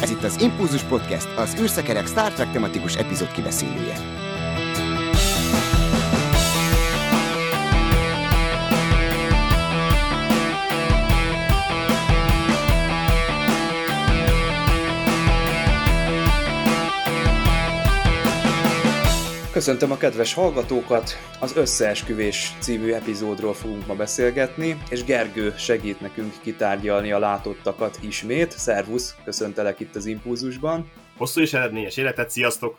Ez itt az Impulzus Podcast, az űrszekerek Star Trek tematikus epizód kibeszélője. Köszöntöm a kedves hallgatókat! Az Összeesküvés című epizódról fogunk ma beszélgetni, és Gergő segít nekünk kitárgyalni a látottakat ismét. Szervusz, köszöntelek itt az Impulzusban. Hosszú és eredményes életet, sziasztok!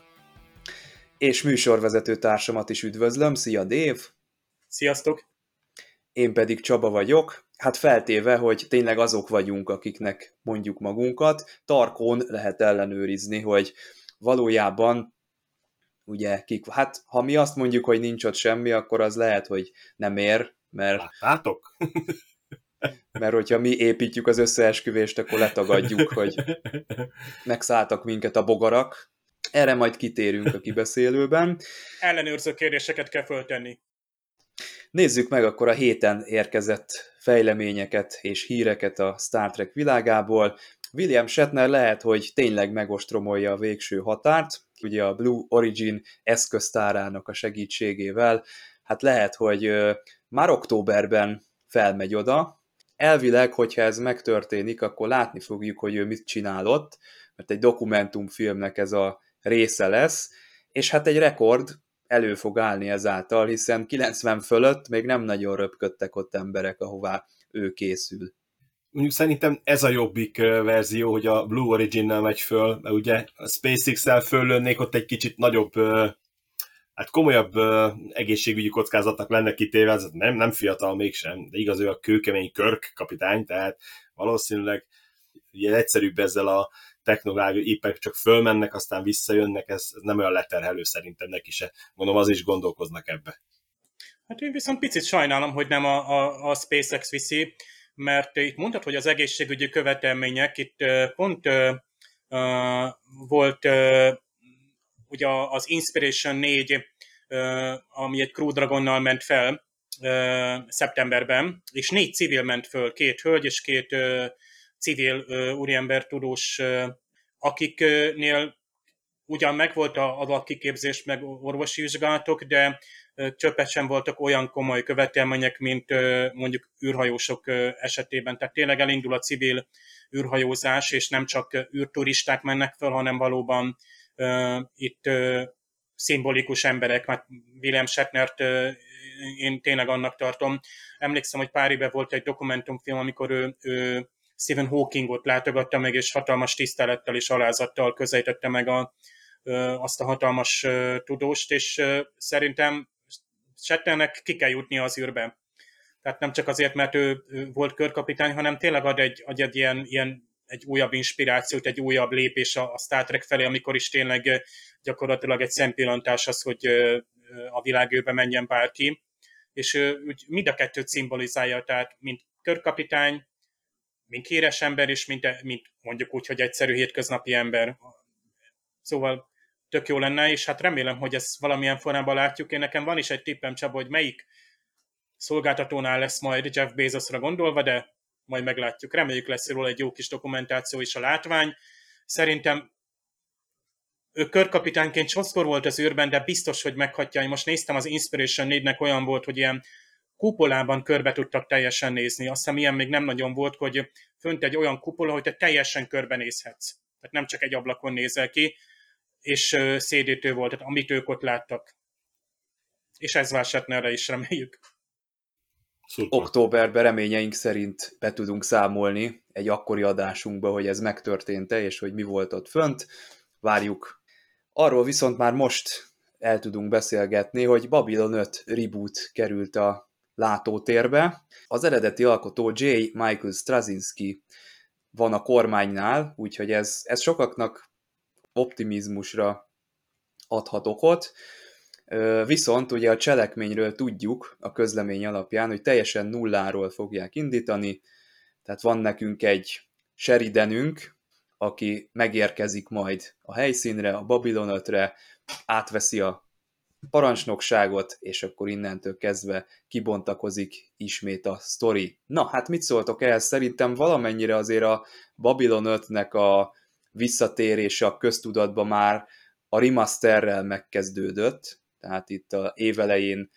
És műsorvezető társamat is üdvözlöm, szia Dév! Sziasztok! Én pedig Csaba vagyok, hát feltéve, hogy tényleg azok vagyunk, akiknek mondjuk magunkat, Tarkón lehet ellenőrizni, hogy valójában ugye kik, hát ha mi azt mondjuk, hogy nincs ott semmi, akkor az lehet, hogy nem ér, mert... Láttátok? mert hogyha mi építjük az összeesküvést, akkor letagadjuk, hogy megszálltak minket a bogarak. Erre majd kitérünk a kibeszélőben. Ellenőrző kérdéseket kell föltenni. Nézzük meg akkor a héten érkezett fejleményeket és híreket a Star Trek világából. William Shatner lehet, hogy tényleg megostromolja a végső határt, ugye a Blue Origin eszköztárának a segítségével, hát lehet, hogy már októberben felmegy oda. Elvileg, hogyha ez megtörténik, akkor látni fogjuk, hogy ő mit csinálott, mert egy dokumentumfilmnek ez a része lesz, és hát egy rekord elő fog állni ezáltal, hiszen 90 fölött még nem nagyon röpködtek ott emberek, ahová ő készül mondjuk szerintem ez a jobbik verzió, hogy a Blue Origin-nel megy föl, mert ugye a SpaceX-el föllönnék ott egy kicsit nagyobb, hát komolyabb egészségügyi kockázatnak lenne kitéve, ez nem, nem fiatal mégsem, de igaz, ő a kőkemény Körk kapitány, tehát valószínűleg ugye egyszerűbb ezzel a technológiai ipek csak fölmennek, aztán visszajönnek, ez, ez nem olyan leterhelő szerintem neki se. Mondom, az is gondolkoznak ebbe. Hát én viszont picit sajnálom, hogy nem a, a, a SpaceX viszi, mert itt mondtad, hogy az egészségügyi követelmények, itt pont volt ugye az Inspiration 4, uh, ami egy Crew Dragonnal ment fel szeptemberben, és négy civil ment föl, két hölgy és két civil úriember tudós, akiknél ugyan megvolt a adatkiképzés, meg orvosi vizsgálatok, de csöppet sem voltak olyan komoly követelmények, mint mondjuk űrhajósok esetében. Tehát tényleg elindul a civil űrhajózás, és nem csak űrturisták mennek fel, hanem valóban itt szimbolikus emberek, mert William Shatnert én tényleg annak tartom. Emlékszem, hogy pár éve volt egy dokumentumfilm, amikor ő, ő Stephen Hawkingot látogatta meg, és hatalmas tisztelettel és alázattal közelítette meg a, azt a hatalmas tudóst, és szerintem Shatnernek ki kell jutni az űrbe. Tehát nem csak azért, mert ő, ő volt körkapitány, hanem tényleg ad egy, ad egy ilyen, ilyen egy újabb inspirációt, egy újabb lépés a, a Star Trek felé, amikor is tényleg gyakorlatilag egy szempillantás az, hogy a világőbe menjen bárki. És úgy mind a kettőt szimbolizálja, tehát mint körkapitány, mint híres ember, és mint, mint mondjuk úgy, hogy egyszerű hétköznapi ember. Szóval tök jó lenne, és hát remélem, hogy ezt valamilyen formában látjuk. Én nekem van is egy tippem, Csaba, hogy melyik szolgáltatónál lesz majd Jeff Bezosra gondolva, de majd meglátjuk. Reméljük lesz róla egy jó kis dokumentáció és a látvány. Szerintem ő körkapitányként sokszor volt az űrben, de biztos, hogy meghatja. Én most néztem, az Inspiration 4-nek olyan volt, hogy ilyen kupolában körbe tudtak teljesen nézni. Azt hiszem, ilyen még nem nagyon volt, hogy fönt egy olyan kupola, hogy te teljesen körbenézhetsz. Tehát nem csak egy ablakon nézel ki és szédítő volt, tehát amit ők ott láttak. És ez erre is reméljük. Szuper. Októberben reményeink szerint be tudunk számolni egy akkori adásunkba, hogy ez megtörtént-e, és hogy mi volt ott fönt. Várjuk. Arról viszont már most el tudunk beszélgetni, hogy Babylon 5 reboot került a látótérbe. Az eredeti alkotó J. Michael Straczynski van a kormánynál, úgyhogy ez, ez sokaknak optimizmusra adhat okot. Viszont ugye a cselekményről tudjuk a közlemény alapján, hogy teljesen nulláról fogják indítani, tehát van nekünk egy Sheridanünk, aki megérkezik majd a helyszínre, a Babylon átveszi a parancsnokságot, és akkor innentől kezdve kibontakozik ismét a sztori. Na, hát mit szóltok ehhez? Szerintem valamennyire azért a Babylon 5-nek a visszatérése a köztudatba már a remasterrel megkezdődött, tehát itt a évelején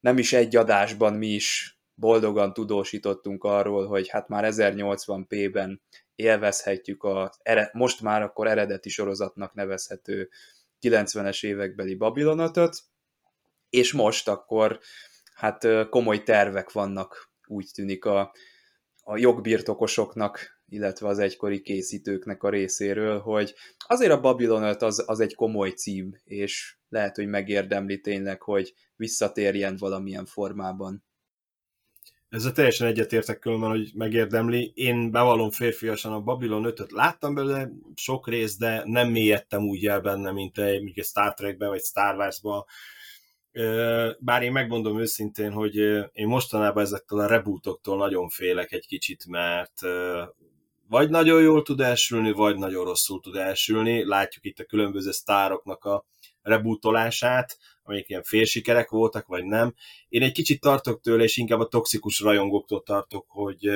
nem is egy adásban mi is boldogan tudósítottunk arról, hogy hát már 1080p-ben élvezhetjük a most már akkor eredeti sorozatnak nevezhető 90-es évekbeli Babilonotot, és most akkor hát komoly tervek vannak, úgy tűnik a, a jogbirtokosoknak, illetve az egykori készítőknek a részéről, hogy azért a Babylonot az, az egy komoly cím, és lehet, hogy megérdemli tényleg, hogy visszatérjen valamilyen formában. Ezzel teljesen egyetértek különben, hogy megérdemli. Én bevallom férfiasan a Babylon 5-öt láttam belőle sok rész, de nem mélyedtem úgy el benne, mint egy, egy Star Trekbe vagy Star Wars-ba. Bár én megmondom őszintén, hogy én mostanában ezektől a rebootoktól nagyon félek egy kicsit, mert vagy nagyon jól tud elsülni, vagy nagyon rosszul tud elsülni. Látjuk itt a különböző sztároknak a rebootolását, amelyek ilyen félsikerek voltak, vagy nem. Én egy kicsit tartok tőle, és inkább a toxikus rajongóktól tartok, hogy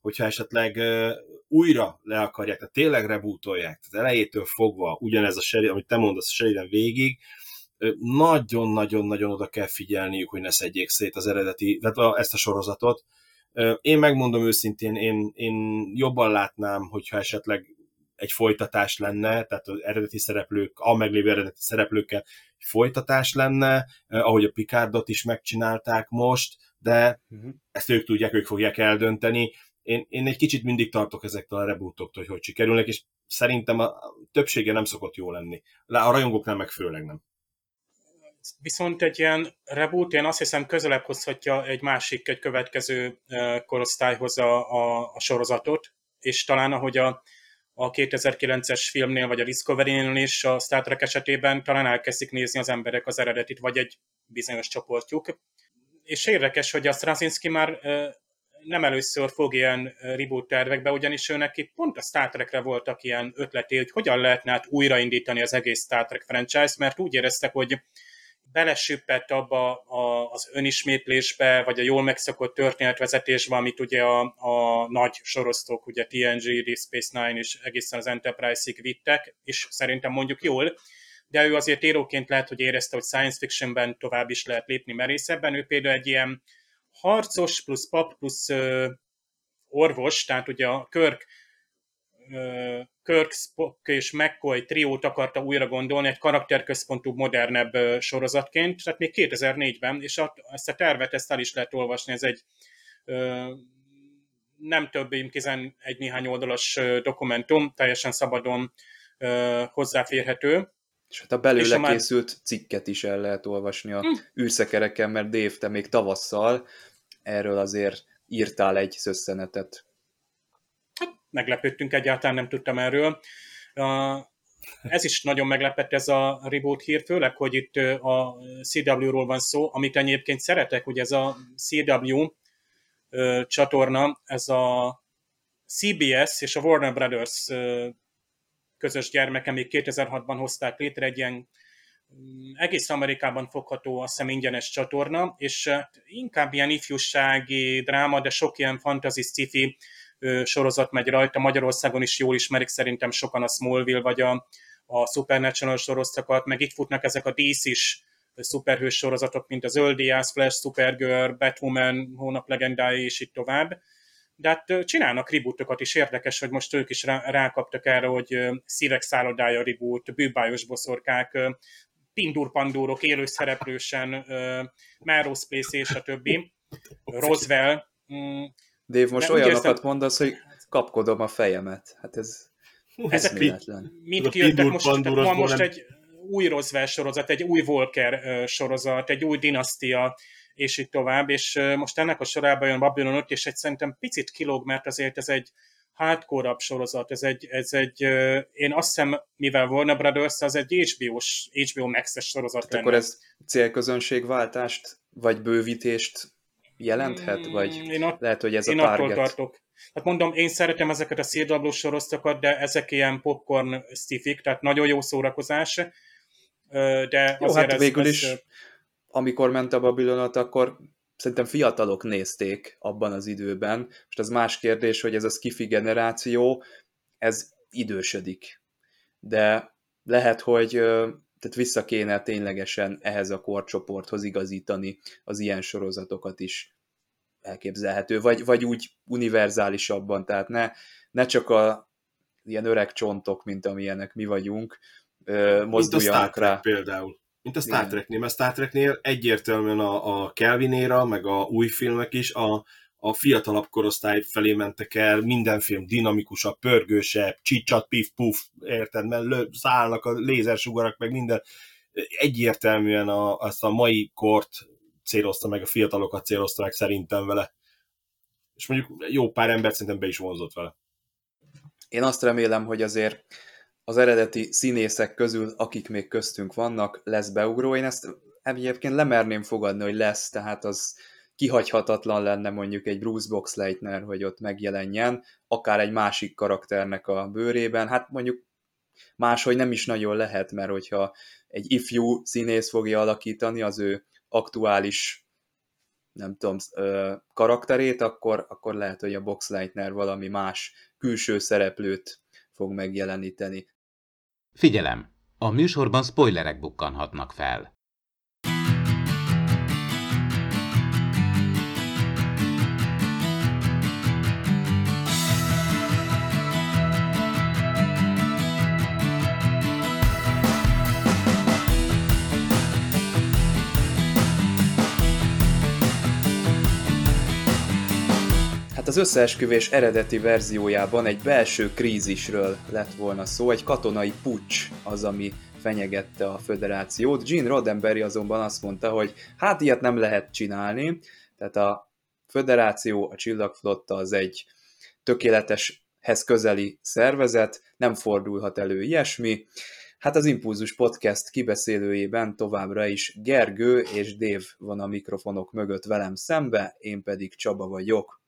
hogyha esetleg újra le akarják, tehát tényleg rebootolják, tehát elejétől fogva ugyanez a seri, amit te mondasz a Sheridan végig, nagyon-nagyon-nagyon oda kell figyelniük, hogy ne szedjék szét az eredeti, tehát ezt a sorozatot. Én megmondom őszintén, én, én jobban látnám, hogyha esetleg egy folytatás lenne, tehát az eredeti szereplők, a meglévő eredeti szereplőkkel egy folytatás lenne, ahogy a Picardot is megcsinálták most, de uh-huh. ezt ők tudják, ők fogják eldönteni. Én, én egy kicsit mindig tartok ezektől a rebootoktól, hogy hogy sikerülnek, és szerintem a többsége nem szokott jó lenni. A rajongóknál meg főleg nem. Viszont egy ilyen reboot, én azt hiszem közelebb hozhatja egy másik, egy következő korosztályhoz a, a, a sorozatot, és talán ahogy a, a 2009-es filmnél, vagy a Discovery-nél is a Star Trek esetében talán elkezdik nézni az emberek az eredetit, vagy egy bizonyos csoportjuk. És érdekes, hogy a Straczynski már nem először fog ilyen reboot tervekbe, ugyanis őnek itt pont a Star Trekre voltak ilyen ötleté, hogy hogyan lehetne át újraindítani az egész Star Trek franchise, mert úgy éreztek, hogy belesüppett abba az önismétlésbe, vagy a jól megszokott történetvezetésbe, amit ugye a, a nagy sorosztók, ugye TNG, Deep Space Nine és egészen az Enterprise-ig vittek, és szerintem mondjuk jól, de ő azért íróként lehet, hogy érezte, hogy science fictionben tovább is lehet lépni merészebben. Ő például egy ilyen harcos plusz pap plusz ö, orvos, tehát ugye a Körk Kirk, Spock és McCoy triót akarta újra gondolni egy karakterközpontú, modernebb sorozatként, tehát még 2004-ben, és ezt a tervet ezt el is lehet olvasni, ez egy nem több, mint 11 néhány oldalas dokumentum, teljesen szabadon hozzáférhető. És hát a belőle készült már... cikket is el lehet olvasni a hm. űrszekereken, mert Dave, te még tavasszal erről azért írtál egy szösszenetet meglepődtünk, egyáltalán nem tudtam erről. Ez is nagyon meglepett ez a reboot hír, főleg, hogy itt a CW-ról van szó, amit egyébként szeretek, hogy ez a CW csatorna, ez a CBS és a Warner Brothers közös gyermeke még 2006-ban hozták létre egy ilyen mm, egész Amerikában fogható, azt hiszem ingyenes csatorna, és inkább ilyen ifjúsági dráma, de sok ilyen fantasy sci-fi sorozat megy rajta. Magyarországon is jól ismerik szerintem sokan a Smallville vagy a, a Supernatural sorozatokat, meg itt futnak ezek a DC-s szuperhős sorozatok, mint az Öldiász, Flash, Supergirl, Batwoman, Hónap legendái, és itt tovább. De hát csinálnak rebootokat is, érdekes, hogy most ők is rá, rákaptak erre, hogy Szívek szállodája reboot, bűbájos boszorkák, pindurpandúrok élőszereplősen, Marrow Space és a többi, Roswell, Dave, most olyanokat érzem... mondasz, hogy kapkodom a fejemet. Hát ez ezek mind kijöttek most, van most egy új Roswell sorozat, egy új Volker sorozat, egy új dinasztia, és így tovább, és most ennek a sorában jön Babylon 5, és egy szerintem picit kilóg, mert azért ez egy hardcore sorozat, ez egy, ez egy, én azt hiszem, mivel Warner Brothers, az egy HBO-s, HBO Max-es sorozat Tehát lenne. akkor ez célközönségváltást, vagy bővítést jelenthet, vagy mm, én ott, lehet, hogy ez én a target? Tartok. Hát mondom, én szeretem ezeket a CW sorozatokat, de ezek ilyen popcorn stifik, tehát nagyon jó szórakozás, de jó, azért hát ez, végül ez, is, amikor ment a Babylonot, akkor szerintem fiatalok nézték abban az időben. Most az más kérdés, hogy ez a skifi generáció, ez idősödik. De lehet, hogy tehát vissza kéne ténylegesen ehhez a korcsoporthoz igazítani az ilyen sorozatokat is elképzelhető, vagy, vagy úgy univerzálisabban, tehát ne, ne csak a ilyen öreg csontok, mint amilyenek mi vagyunk, mozduljanak rá. például. Mint a Star Treknél, mert Star Treknél egyértelműen a, a Kelvinéra, meg a új filmek is a, a fiatalabb korosztály felé mentek el, minden film dinamikusabb, pörgősebb, csicsat, pif, puf, érted, mert lő, szállnak a lézersugarak, meg minden. Egyértelműen a, azt a mai kort célozta meg, a fiatalokat célozta meg szerintem vele. És mondjuk jó pár ember szerintem be is vonzott vele. Én azt remélem, hogy azért az eredeti színészek közül, akik még köztünk vannak, lesz beugró. Én ezt egyébként lemerném fogadni, hogy lesz, tehát az kihagyhatatlan lenne mondjuk egy Bruce Boxleitner, hogy ott megjelenjen, akár egy másik karakternek a bőrében. Hát mondjuk máshogy nem is nagyon lehet, mert hogyha egy ifjú színész fogja alakítani az ő aktuális nem tudom, karakterét, akkor, akkor lehet, hogy a Boxleitner valami más külső szereplőt fog megjeleníteni. Figyelem! A műsorban spoilerek bukkanhatnak fel. Összeesküvés eredeti verziójában egy belső krízisről lett volna szó, egy katonai pucs az, ami fenyegette a föderációt. Gene Roddenberry azonban azt mondta, hogy hát ilyet nem lehet csinálni, tehát a föderáció, a csillagflotta az egy tökéleteshez közeli szervezet, nem fordulhat elő ilyesmi. Hát az Impulzus Podcast kibeszélőjében továbbra is Gergő és Dév van a mikrofonok mögött velem szembe, én pedig Csaba vagyok.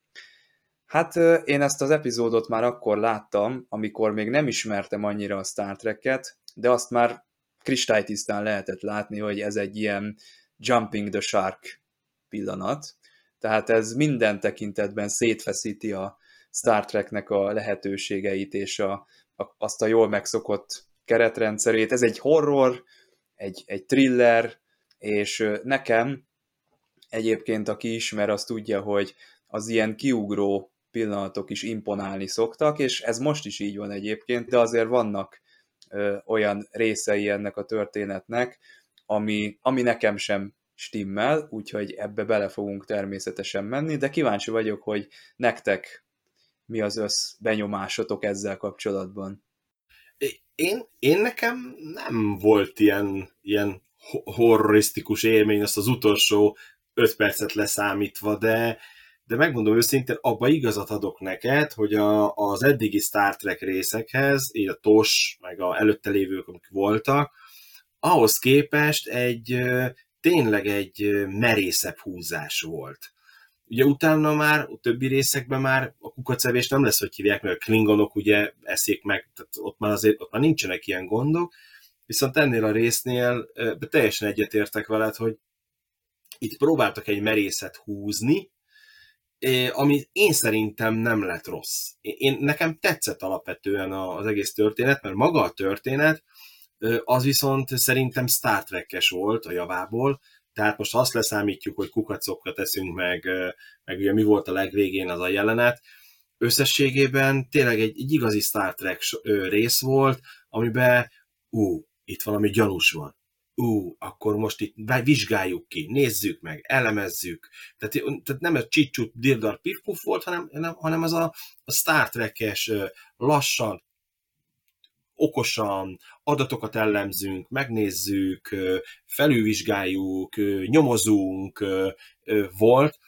Hát én ezt az epizódot már akkor láttam, amikor még nem ismertem annyira a Star Trek-et, de azt már kristálytisztán lehetett látni, hogy ez egy ilyen jumping the shark pillanat. Tehát ez minden tekintetben szétfeszíti a Star Treknek a lehetőségeit és a, a, azt a jól megszokott keretrendszerét. Ez egy horror, egy, egy thriller, és nekem egyébként, aki ismer, az tudja, hogy az ilyen kiugró pillanatok is imponálni szoktak, és ez most is így van egyébként, de azért vannak ö, olyan részei ennek a történetnek, ami, ami nekem sem stimmel, úgyhogy ebbe bele fogunk természetesen menni, de kíváncsi vagyok, hogy nektek mi az össz benyomásotok ezzel kapcsolatban. Én, én nekem nem volt ilyen, ilyen horrorisztikus élmény, azt az utolsó öt percet leszámítva, de, de megmondom őszintén, abba igazat adok neked, hogy a, az eddigi Star Trek részekhez, így a TOS, meg a előtte lévők, amik voltak, ahhoz képest egy tényleg egy merészebb húzás volt. Ugye utána már, a többi részekben már a kukacevés nem lesz, hogy hívják, mert a klingonok ugye eszik meg, tehát ott már azért ott már nincsenek ilyen gondok, viszont ennél a résznél de teljesen egyetértek veled, hogy itt próbáltak egy merészet húzni, ami én szerintem nem lett rossz. Én, nekem tetszett alapvetően az egész történet, mert maga a történet, az viszont szerintem Star Trek-es volt a javából, tehát most azt leszámítjuk, hogy kukacokat teszünk meg, meg ugye mi volt a legvégén az a jelenet, összességében tényleg egy, egy igazi Star Trek rész volt, amiben ú, itt valami gyanús van ú, akkor most itt vizsgáljuk ki, nézzük meg, elemezzük. Tehát, tehát nem a csicsút dirdar pifpuf volt, hanem, hanem ez a, a Star Trek-es lassan, okosan adatokat ellenzünk, megnézzük, felülvizsgáljuk, nyomozunk volt,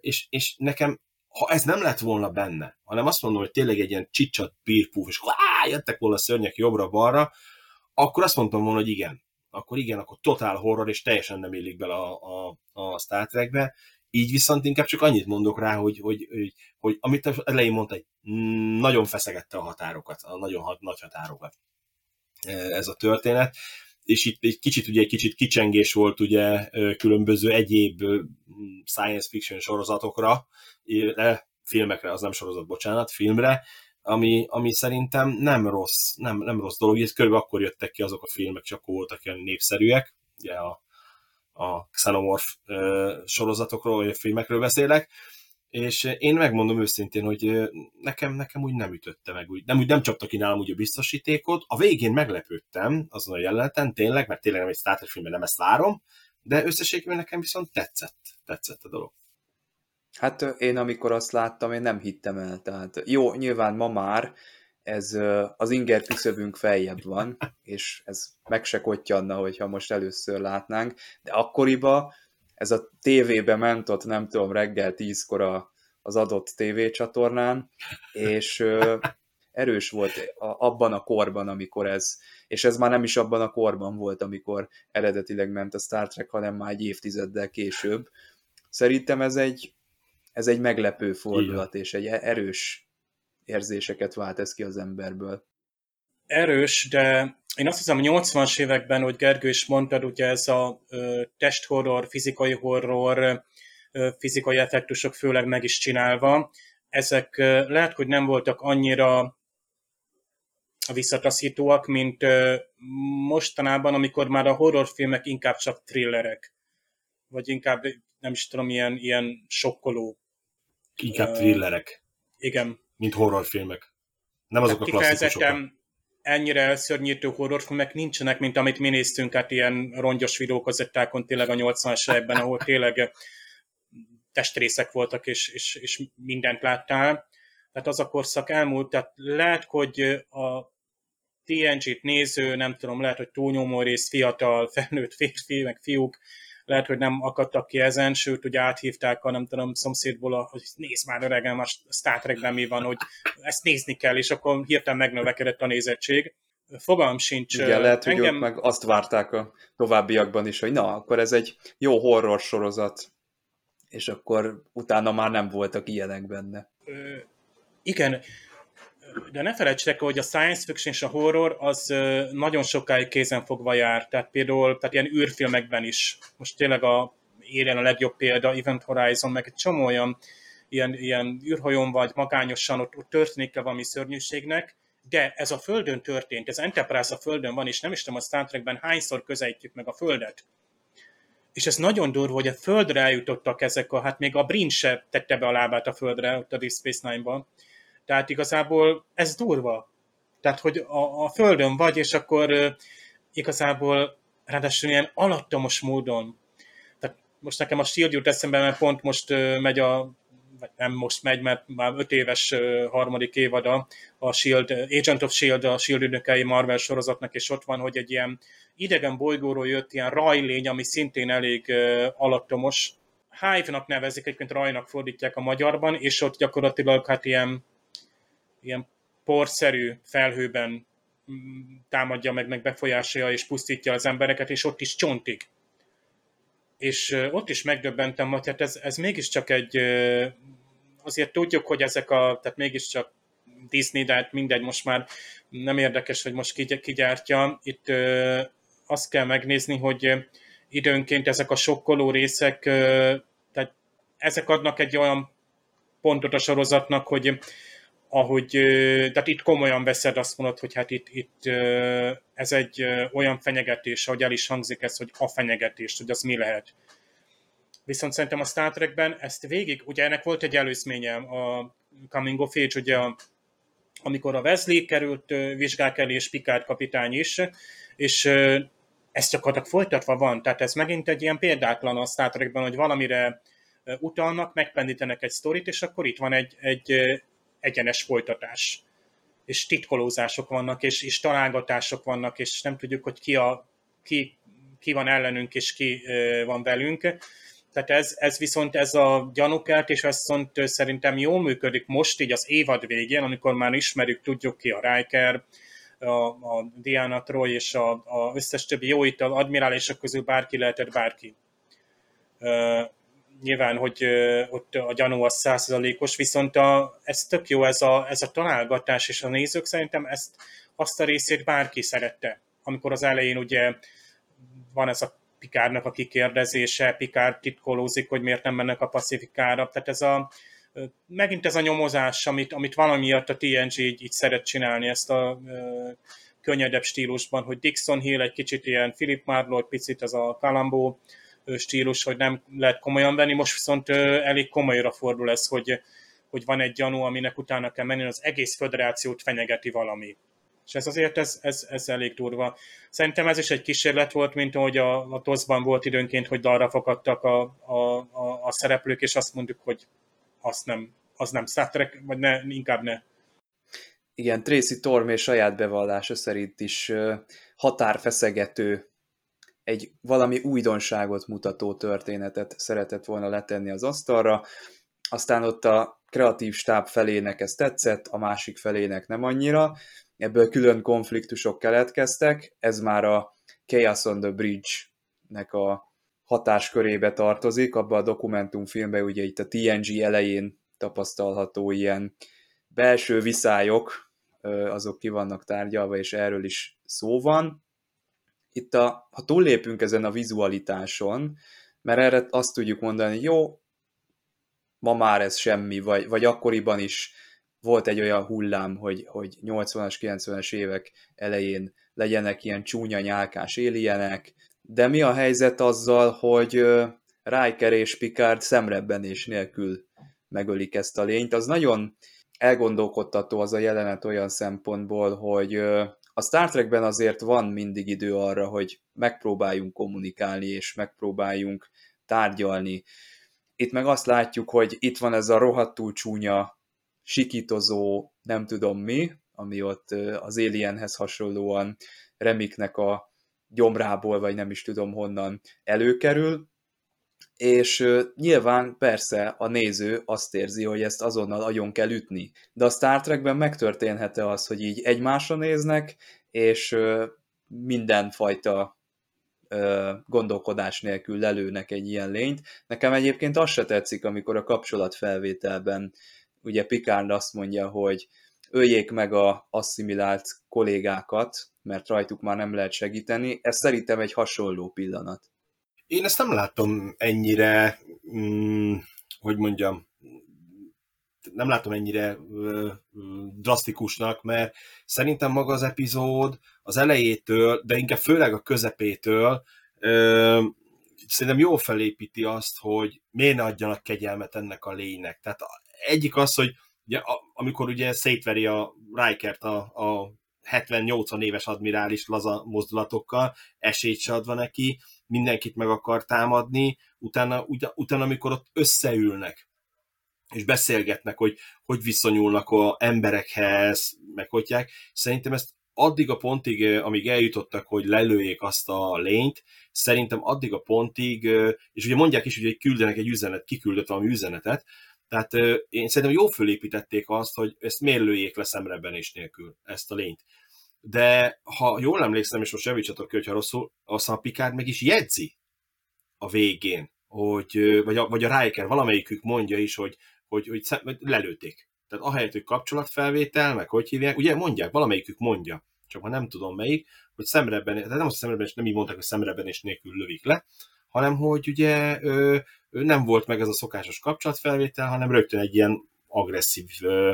és, és nekem ha ez nem lett volna benne, hanem azt mondom, hogy tényleg egy ilyen csicsat pírpúf, és á, jöttek volna szörnyek jobbra-balra, akkor azt mondtam volna, hogy igen, akkor igen, akkor totál horror, és teljesen nem illik bele a, a, a Star Trekbe. Így viszont inkább csak annyit mondok rá, hogy, hogy, hogy, hogy amit elején mondta, hogy nagyon feszegette a határokat, a nagyon hat, nagy határokat e, ez a történet, és itt egy kicsit ugye egy kicsit kicsengés volt ugye különböző egyéb science fiction sorozatokra, filmekre, az nem sorozat, bocsánat, filmre, ami, ami szerintem nem rossz, nem, nem rossz dolog, és körülbelül akkor jöttek ki azok a filmek, csak akkor voltak ilyen népszerűek, ugye a, a Xenomorph sorozatokról, vagy a filmekről beszélek, és én megmondom őszintén, hogy nekem, nekem úgy nem ütötte meg, úgy, nem, úgy nem csapta ki nálam úgy a biztosítékot. A végén meglepődtem azon a jeleneten, tényleg, mert tényleg nem egy Star Trek filmben nem ezt várom, de összességében nekem viszont tetszett, tetszett a dolog. Hát én amikor azt láttam, én nem hittem el. Tehát jó, nyilván ma már ez az inger küszöbünk feljebb van, és ez meg se kottyanna, hogyha most először látnánk, de akkoriban ez a tévébe ment ott, nem tudom, reggel tízkor az adott tévécsatornán, és erős volt abban a korban, amikor ez, és ez már nem is abban a korban volt, amikor eredetileg ment a Star Trek, hanem már egy évtizeddel később. Szerintem ez egy, ez egy meglepő fordulat, és egy erős érzéseket vált ez ki az emberből. Erős, de én azt hiszem, a 80-as években, hogy Gergő is mondtad, ugye ez a testhorror, fizikai horror, fizikai effektusok főleg meg is csinálva, ezek lehet, hogy nem voltak annyira visszataszítóak, mint mostanában, amikor már a horrorfilmek inkább csak thrillerek, vagy inkább nem is tudom, ilyen, ilyen sokkoló. Inkább thrillerek. Igen. Mint horrorfilmek. Nem azok Tehát a klasszikusok ennyire elszörnyítő horrorfilmek nincsenek, mint amit mi néztünk át ilyen rongyos videókazettákon tényleg a 80-as években, ahol tényleg testrészek voltak, és, és, és mindent láttál. Tehát az a korszak elmúlt, tehát lehet, hogy a TNG-t néző, nem tudom, lehet, hogy túlnyomó rész fiatal, felnőtt férfi, meg fiúk lehet, hogy nem akadtak ki ezen, sőt, hogy áthívták a nem tudom, szomszédból, hogy nézd már öregem, a Star Trekben mi van, hogy ezt nézni kell, és akkor hirtelen megnövekedett a nézettség. Fogalm sincs. Igen, lehet, hogy engem... ők meg azt várták a továbbiakban is, hogy na, akkor ez egy jó horror sorozat, és akkor utána már nem voltak ilyenek benne. Ö, igen, de ne felejtsétek, hogy a science fiction és a horror az nagyon sokáig kézen fogva jár. Tehát például tehát ilyen űrfilmekben is. Most tényleg a élen a legjobb példa, Event Horizon, meg egy csomó olyan ilyen, ilyen űrhajón vagy magányosan ott, ott történik -e valami szörnyűségnek, de ez a Földön történt, ez Enterprise a Földön van, és nem is tudom, a Star Trekben hányszor közelítjük meg a Földet. És ez nagyon durva, hogy a Földre eljutottak ezek a, hát még a Brin se tette be a lábát a Földre, ott a Deep Space Nine-ban. Tehát igazából ez durva. Tehát, hogy a, a Földön vagy, és akkor igazából ráadásul ilyen alattomos módon. Tehát most nekem a Shield jut eszembe, mert pont most uh, megy a vagy nem most megy, mert már öt éves harmadik évada a Shield, Agent of Shield, a Shield ügynökei Marvel sorozatnak, és ott van, hogy egy ilyen idegen bolygóról jött ilyen rajlény, ami szintén elég alattomos. Hive-nak nevezik, egyébként rajnak fordítják a magyarban, és ott gyakorlatilag hát ilyen ilyen porszerű felhőben mm, támadja meg, meg befolyásolja és pusztítja az embereket, és ott is csontig. És ott is megdöbbentem, hogy hát ez, ez mégiscsak egy, azért tudjuk, hogy ezek a, tehát mégiscsak Disney, de hát mindegy, most már nem érdekes, hogy most ki, ki. Itt azt kell megnézni, hogy időnként ezek a sokkoló részek, tehát ezek adnak egy olyan pontot a sorozatnak, hogy ahogy, tehát itt komolyan veszed, azt mondod, hogy hát itt, itt ez egy olyan fenyegetés, ahogy el is hangzik ez, hogy a fenyegetés, hogy az mi lehet. Viszont szerintem a Star Trekben ezt végig, ugye ennek volt egy előzménye, a Coming of Age, ugye amikor a Wesley került vizsgák elé, és Picard kapitány is, és ez gyakorlatilag folytatva van, tehát ez megint egy ilyen példátlan a Star Trekben, hogy valamire utalnak, megpendítenek egy sztorit, és akkor itt van egy, egy egyenes folytatás. És titkolózások vannak, és, és találgatások vannak, és nem tudjuk, hogy ki, a, ki, ki van ellenünk, és ki van velünk. Tehát ez, ez viszont ez a gyanúkelt, és ez viszont szerintem jól működik most, így az évad végén, amikor már ismerjük, tudjuk ki a Riker, a, a Diana Troy és a, összes többi jó itt az admirálisok közül bárki lehetett bárki nyilván, hogy ott a gyanú az százszerzalékos, viszont a, ez tök jó, ez a, ez a találgatás, és a nézők szerintem ezt, azt a részét bárki szerette. Amikor az elején ugye van ez a Pikárnak a kikérdezése, Pikár titkolózik, hogy miért nem mennek a Pacifikára. Tehát ez a, megint ez a nyomozás, amit, amit valamiatt a TNG így, így szeret csinálni, ezt a könnyedebb stílusban, hogy Dixon Hill egy kicsit ilyen Philip Marlowe, picit ez a Kalambó stílus, hogy nem lehet komolyan venni, most viszont elég komolyra fordul ez, hogy, hogy van egy gyanú, aminek utána kell menni, az egész föderációt fenyegeti valami. És ez azért ez, ez, ez elég durva. Szerintem ez is egy kísérlet volt, mint ahogy a, a TOSZ-ban volt időnként, hogy dalra fakadtak a, a, a, a szereplők, és azt mondjuk, hogy azt nem, az nem Star vagy ne, inkább ne. Igen, Tracy Tormé saját bevallása szerint is határfeszegető, egy valami újdonságot mutató történetet szeretett volna letenni az asztalra, aztán ott a kreatív stáb felének ez tetszett, a másik felének nem annyira, ebből külön konfliktusok keletkeztek, ez már a Chaos on the Bridge-nek a hatáskörébe tartozik, abban a dokumentumfilmben ugye itt a TNG elején tapasztalható ilyen belső viszályok, azok ki vannak tárgyalva, és erről is szó van. Itt, a, ha túllépünk ezen a vizualitáson, mert erre azt tudjuk mondani, jó, ma már ez semmi, vagy, vagy akkoriban is volt egy olyan hullám, hogy, hogy 80-as, 90-es évek elején legyenek ilyen csúnya nyálkás éljenek, de mi a helyzet azzal, hogy Riker és Picard szemrebbenés nélkül megölik ezt a lényt, az nagyon elgondolkodtató az a jelenet olyan szempontból, hogy a Star Trekben azért van mindig idő arra, hogy megpróbáljunk kommunikálni, és megpróbáljunk tárgyalni. Itt meg azt látjuk, hogy itt van ez a rohadtul csúnya, sikítozó, nem tudom mi, ami ott az Alienhez hasonlóan Remiknek a gyomrából, vagy nem is tudom honnan előkerül, és nyilván persze a néző azt érzi, hogy ezt azonnal agyon kell ütni. De a Star Trekben megtörténhet-e az, hogy így egymásra néznek, és mindenfajta gondolkodás nélkül lelőnek egy ilyen lényt. Nekem egyébként az se tetszik, amikor a kapcsolatfelvételben ugye Picard azt mondja, hogy öljék meg a asszimilált kollégákat, mert rajtuk már nem lehet segíteni. Ez szerintem egy hasonló pillanat. Én ezt nem látom ennyire, mm, hogy mondjam, nem látom ennyire drasztikusnak, mert szerintem maga az epizód az elejétől, de inkább főleg a közepétől ö, szerintem jól felépíti azt, hogy miért ne adjanak kegyelmet ennek a lénynek. Tehát egyik az, hogy ugye, amikor ugye szétveri a Rikert a, a 70-80 éves admirális laza mozdulatokkal, esélyt se adva neki, mindenkit meg akar támadni, utána, utána amikor ott összeülnek, és beszélgetnek, hogy hogy viszonyulnak a emberekhez, meg hogyják, szerintem ezt addig a pontig, amíg eljutottak, hogy lelőjék azt a lényt, szerintem addig a pontig, és ugye mondják is, hogy küldenek egy üzenet, kiküldött valami üzenetet, tehát én szerintem jó fölépítették azt, hogy ezt miért lőjék le szemrebenés nélkül, ezt a lényt de ha jól emlékszem, és most javítsatok ki, hogyha rosszul, aztán a Picard meg is jegyzi a végén, hogy, vagy a, vagy a Riker, valamelyikük mondja is, hogy, hogy, hogy, lelőtték. Tehát ahelyett, hogy kapcsolatfelvétel, meg hogy hívják, ugye mondják, valamelyikük mondja, csak ma nem tudom melyik, hogy szemrebben, tehát nem az, hogy szemrebben, nem így mondták, hogy szemrebben és nélkül lövik le, hanem hogy ugye ö, ö, nem volt meg ez a szokásos kapcsolatfelvétel, hanem rögtön egy ilyen agresszív ö,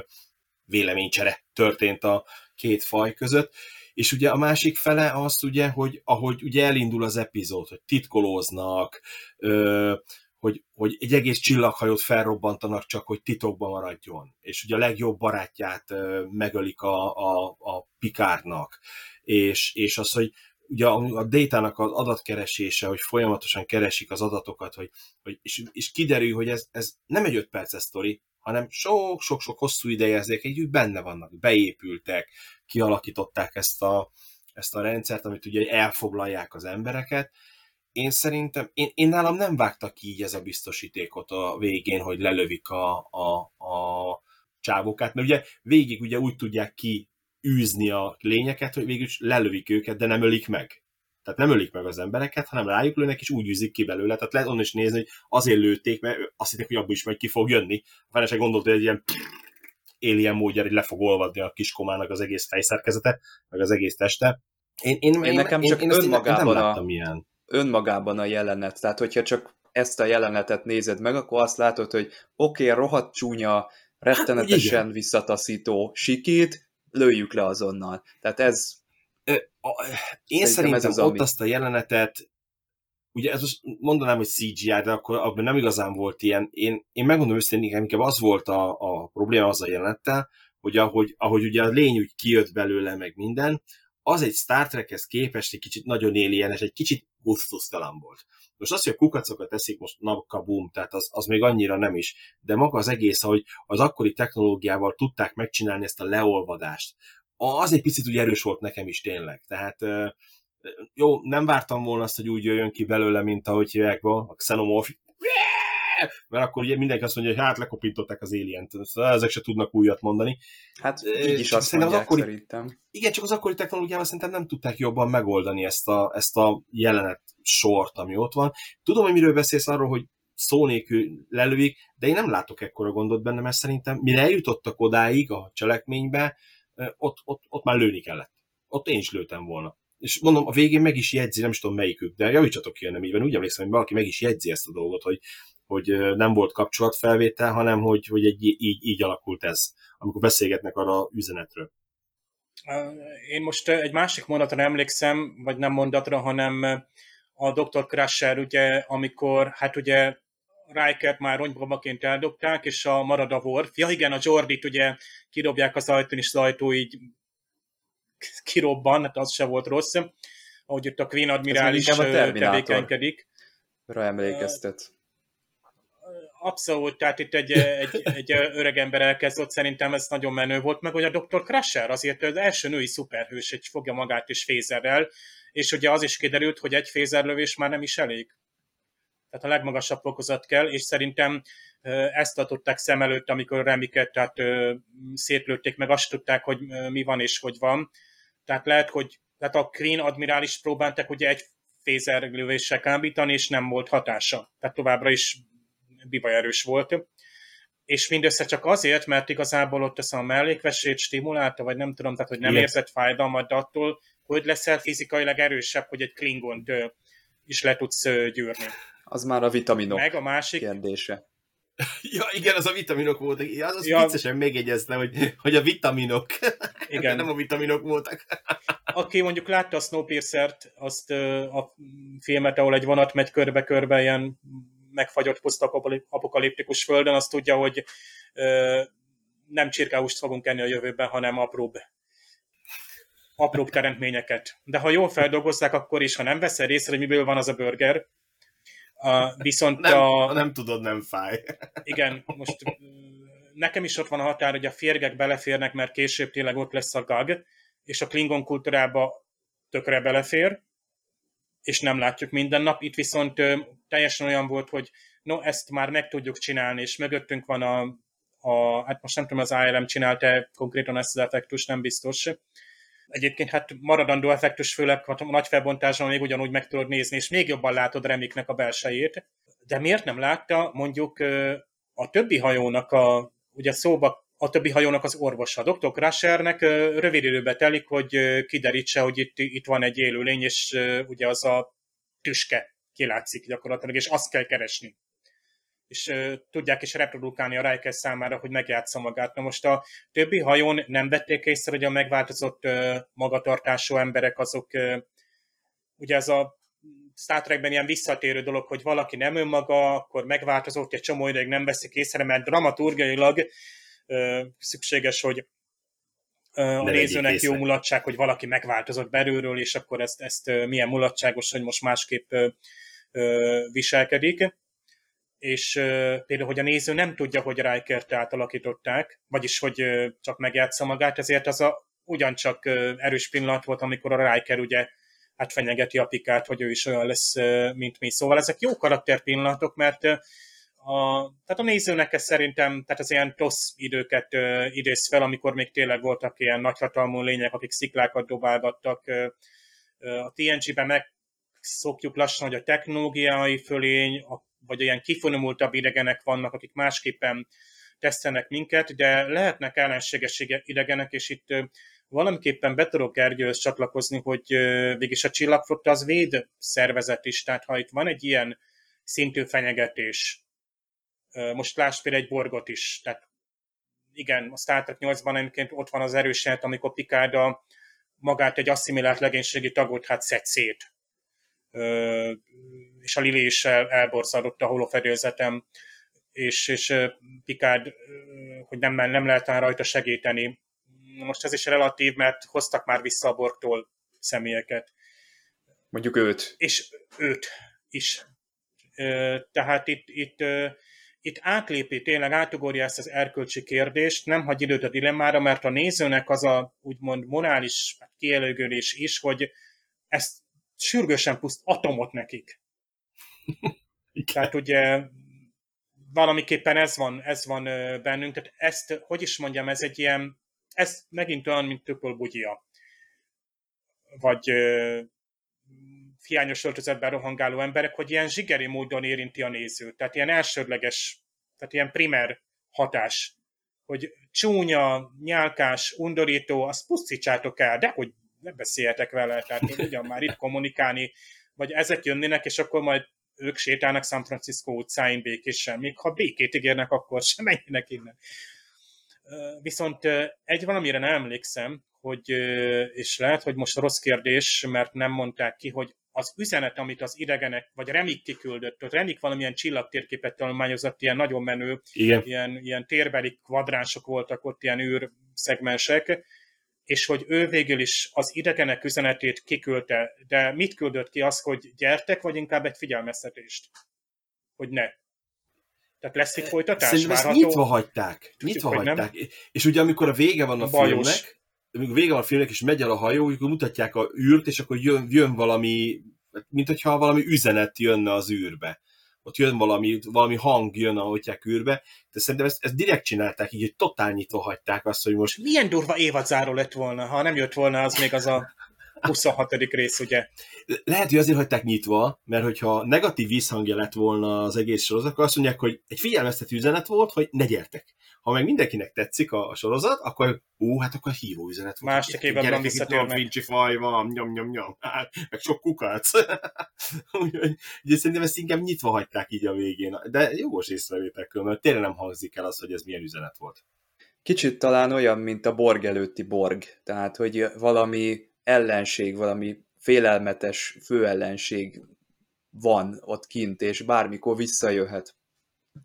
véleménycsere történt a, két faj között, és ugye a másik fele az ugye, hogy ahogy ugye elindul az epizód, hogy titkolóznak, ö, hogy, hogy egy egész csillaghajót felrobbantanak csak, hogy titokban maradjon. És ugye a legjobb barátját megölik a, a, a Pikárnak. És, és az, hogy ugye a, a détának az adatkeresése, hogy folyamatosan keresik az adatokat, hogy, hogy és, és kiderül, hogy ez, ez nem egy öt perces sztori, hanem sok-sok-sok hosszú ideje ezek úgy benne vannak, beépültek, kialakították ezt a, ezt a rendszert, amit ugye elfoglalják az embereket. Én szerintem, én, én nálam nem vágtak ki így ez a biztosítékot a végén, hogy lelövik a, a, a csávókát, mert ugye végig ugye úgy tudják ki űzni a lényeket, hogy végül lelövik őket, de nem ölik meg. Tehát nem ölik meg az embereket, hanem rájuk lőnek, és úgy űzik ki belőle. Tehát lehet onnan is nézni, hogy azért lőtték, mert azt hitték, hogy abból is majd ki fog jönni. A fene se gondolt, hogy egy ilyen alien módjára, hogy le fog olvadni a kiskomának az egész fejszerkezete, meg az egész teste. Én, én, én, én nekem én, csak én, én önmagában, én a, ilyen. önmagában a jelenet. Tehát, hogyha csak ezt a jelenetet nézed meg, akkor azt látod, hogy oké, okay, rohadt csúnya, rettenetesen hát, visszataszító sikít, lőjük le azonnal. Tehát ez... Én szerintem, szerintem az, ott ami... azt a jelenetet ugye ez most mondanám, hogy CGI, de akkor abban nem igazán volt ilyen. Én, én megmondom őszintén, inkább az volt a, a probléma az a jelenettel, hogy ahogy, ahogy ugye a lény úgy kijött belőle, meg minden, az egy Star Trekhez képest egy kicsit nagyon és egy kicsit gusztustalan volt. Most az, hogy a kukacokat teszik most boom, tehát az, az még annyira nem is, de maga az egész, hogy az akkori technológiával tudták megcsinálni ezt a leolvadást, az egy picit úgy erős volt nekem is tényleg. Tehát jó, nem vártam volna azt, hogy úgy jöjjön ki belőle, mint ahogy hívják a Xenomorph, mert akkor ugye mindenki azt mondja, hogy hát lekopintották az alien szóval ezek se tudnak újat mondani. Hát így is azt mondják, az akkori, szerintem. Igen, csak az akkori technológiával szerintem nem tudták jobban megoldani ezt a, ezt a jelenet sort, ami ott van. Tudom, hogy miről beszélsz arról, hogy szó nélkül lelőik, de én nem látok ekkora gondot benne, mert szerintem mire eljutottak odáig a cselekménybe, ott, ott, ott már lőni kellett. Ott én is lőtem volna és mondom, a végén meg is jegyzi, nem is tudom melyikük, de javítsatok ki, nem így van. Úgy emlékszem, hogy valaki meg is jegyzi ezt a dolgot, hogy, hogy nem volt kapcsolatfelvétel, hanem hogy, hogy egy, így, így alakult ez, amikor beszélgetnek arra üzenetről. Én most egy másik mondatra emlékszem, vagy nem mondatra, hanem a Dr. Crusher, ugye, amikor, hát ugye Rikert már rongybabaként eldobták, és a marad a Worf. Ja igen, a Jordit ugye kirobják az ajtón, és az ajtó így kirobban, hát az se volt rossz, ahogy itt a Queen admirális tevékenykedik. Rá emlékeztet. Abszolút, tehát itt egy, egy, egy öreg ember elkezdett, szerintem ez nagyon menő volt, meg hogy a Dr. Crusher azért az első női szuperhős, egy fogja magát is fézerrel, és ugye az is kiderült, hogy egy fézerlövés már nem is elég. Tehát a legmagasabb fokozat kell, és szerintem ezt tartották szem előtt, amikor Remiket tehát szétlőtték, meg azt tudták, hogy mi van és hogy van. Tehát lehet, hogy tehát a Queen admirális próbáltak ugye egy fézerlövéssel kábítani, és nem volt hatása. Tehát továbbra is bivaj erős volt. És mindössze csak azért, mert igazából ott ezt a mellékvesét stimulálta, vagy nem tudom, tehát hogy nem Igen. érzett fájdalmat, attól, hogy leszel fizikailag erősebb, hogy egy klingont is le tudsz gyűrni. Az már a vitaminok Meg a másik, kérdése. Ja, igen, az a vitaminok voltak. Az, az ja. viccesen megjegyezte, hogy, hogy a vitaminok. Igen. nem a vitaminok voltak. Aki mondjuk látta a Snowpiercer-t, azt a filmet, ahol egy vonat megy körbe-körbe ilyen megfagyott posztapokaliptikus földön, azt tudja, hogy nem csirkáust fogunk enni a jövőben, hanem apróbb apróbb teremtményeket. De ha jól feldolgozzák, akkor is, ha nem veszel észre, hogy miből van az a burger, a, viszont nem, a... Nem tudod, nem fáj. Igen, most nekem is ott van a határ, hogy a férgek beleférnek, mert később tényleg ott lesz a gag, és a Klingon kultúrába tökre belefér, és nem látjuk minden nap. Itt viszont teljesen olyan volt, hogy no, ezt már meg tudjuk csinálni, és mögöttünk van a, a hát most nem tudom, az ARM csinálta konkrétan ezt az effektus, nem biztos, Egyébként hát maradandó effektus, főleg a nagy felbontásban még ugyanúgy meg tudod nézni, és még jobban látod Remiknek a belsejét. De miért nem látta mondjuk a többi hajónak a, ugye szóba a többi hajónak az orvosa. Dr. Crushernek rövid időbe telik, hogy kiderítse, hogy itt, itt van egy élőlény, és ugye az a tüske kilátszik gyakorlatilag, és azt kell keresni és uh, tudják is reprodukálni a Riker számára, hogy megjátsza magát. Na most a többi hajón nem vették észre, hogy a megváltozott uh, magatartású emberek azok, uh, ugye ez a Star Trekben ilyen visszatérő dolog, hogy valaki nem önmaga, akkor megváltozott, egy csomó ideig nem veszik észre, mert dramaturgiailag szükséges, hogy a nézőnek jó mulatság, hogy valaki megváltozott belülről, és akkor ezt, ezt milyen mulatságos, hogy most másképp viselkedik és például, hogy a néző nem tudja, hogy Rikert átalakították, vagyis, hogy csak megjátsza magát, ezért az a ugyancsak erős pillanat volt, amikor a Riker ugye hát fenyegeti a pikát, hogy ő is olyan lesz, mint mi. Szóval ezek jó karakterpillanatok, mert uh, a, tehát a nézőnek ez szerintem, tehát az ilyen TOSZ időket uh, idéz fel, amikor még tényleg voltak ilyen nagyhatalmú lények, akik sziklákat dobálgattak. A TNG-ben meg szokjuk lassan, hogy a technológiai fölény, a vagy olyan kifonomultabb idegenek vannak, akik másképpen tesztenek minket, de lehetnek ellenséges idegenek, és itt valamiképpen be tudok Gergyőhöz csatlakozni, hogy végig a csillagflotta az véd szervezet is, tehát ha itt van egy ilyen szintű fenyegetés. Most lásd például egy borgot is, tehát igen, a Star Trek 8-ban egyébként ott van az erős amikor Picard a, magát egy asszimilált legénységi tagot hát szed szét. És a Lili is el, a holofedélzetem, és, és Picard, hogy nem, nem lehet rajta segíteni. Most ez is relatív, mert hoztak már vissza a borgtól személyeket. Mondjuk őt. És őt is. Tehát itt, itt itt átlépi, tényleg átugorja ezt az erkölcsi kérdést, nem hagy időt a dilemmára, mert a nézőnek az a úgymond morális kielőgölés is, hogy ezt sürgősen puszt atomot nekik. Tehát ugye valamiképpen ez van, ez van bennünk, tehát ezt, hogy is mondjam, ez egy ilyen, ez megint olyan, mint töpölbugyia. Vagy hiányos öltözetben rohangáló emberek, hogy ilyen zsigeri módon érinti a nézőt. Tehát ilyen elsődleges, tehát ilyen primer hatás, hogy csúnya, nyálkás, undorító, azt pusztítsátok el, de hogy ne beszéljetek vele, tehát ugyan már itt kommunikálni, vagy ezek jönnének, és akkor majd ők sétálnak San Francisco utcáin békésen, még ha békét ígérnek, akkor sem menjenek innen. Viszont egy valamire nem emlékszem, hogy, és lehet, hogy most rossz kérdés, mert nem mondták ki, hogy az üzenet, amit az idegenek, vagy Remik kiküldött, ott Remik valamilyen csillagtérképet tanulmányozott, ilyen nagyon menő, Igen. Ilyen, ilyen térbeli kvadránsok voltak ott, ilyen űrszegmensek, és hogy ő végül is az idegenek üzenetét kiküldte, de mit küldött ki az, hogy gyertek, vagy inkább egy figyelmeztetést? Hogy ne. Tehát lesz itt folytatás? Szerintem ezt nyitva hagyták. Tudjuk, nyitva hagyták. Nem? És ugye amikor a vége van a Bajos. filmnek, amikor vége van a filmnek, és megy el a hajó, akkor mutatják a űrt, és akkor jön, jön valami, mint hogyha valami üzenet jönne az űrbe. Ott jön valami, valami hang jön, ahogy űrbe, de szerintem ezt, ezt direkt csinálták, így hogy totál nyitva hagyták azt, hogy most... Milyen durva évadzáró lett volna, ha nem jött volna az még az a 26. rész, ugye? Lehet, hogy azért hagyták nyitva, mert hogyha negatív visszhangja lett volna az egész sorozat, akkor azt mondják, hogy egy figyelmeztető üzenet volt, hogy ne gyertek. Ha meg mindenkinek tetszik a, a sorozat, akkor ó, hát akkor hívó üzenet volt. Másik évben visszatérnek. Vinci faj van, nyom, nyom, nyom. Hát, meg sok kukac. Úgyhogy szerintem ezt inkább nyitva hagyták így a végén. De jogos észrevételkül, mert tényleg nem hangzik el az, hogy ez milyen üzenet volt. Kicsit talán olyan, mint a Borg előtti Borg. Tehát, hogy valami ellenség, valami félelmetes főellenség van ott kint, és bármikor visszajöhet.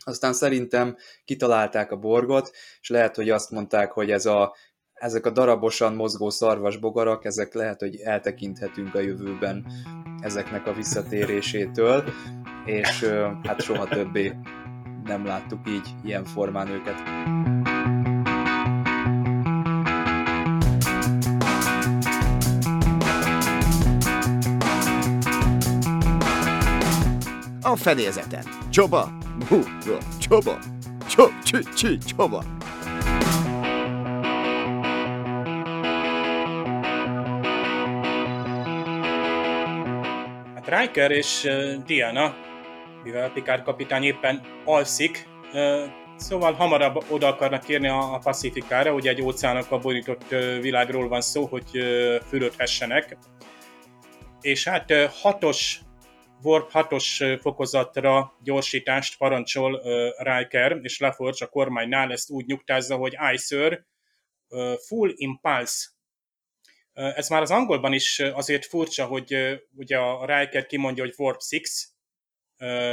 Aztán szerintem kitalálták a borgot, és lehet, hogy azt mondták, hogy ez a, ezek a darabosan mozgó szarvasbogarak, ezek lehet, hogy eltekinthetünk a jövőben ezeknek a visszatérésétől, és hát soha többé nem láttuk így ilyen formán őket. A fedélzeten. Csoba, Csoba! Csob, csi, csi, csoba! Hát Riker és Diana, mivel Picard kapitány éppen alszik, szóval hamarabb oda akarnak kérni a Pacifikára, ugye egy óceánokkal borított világról van szó, hogy fürödhessenek. És hát hatos Warp 6-os fokozatra gyorsítást parancsol Riker, és LaForge a kormánynál ezt úgy nyugtázza, hogy I sir, full impulse. Ez már az angolban is azért furcsa, hogy ugye a Riker kimondja, hogy Warp 6, uh,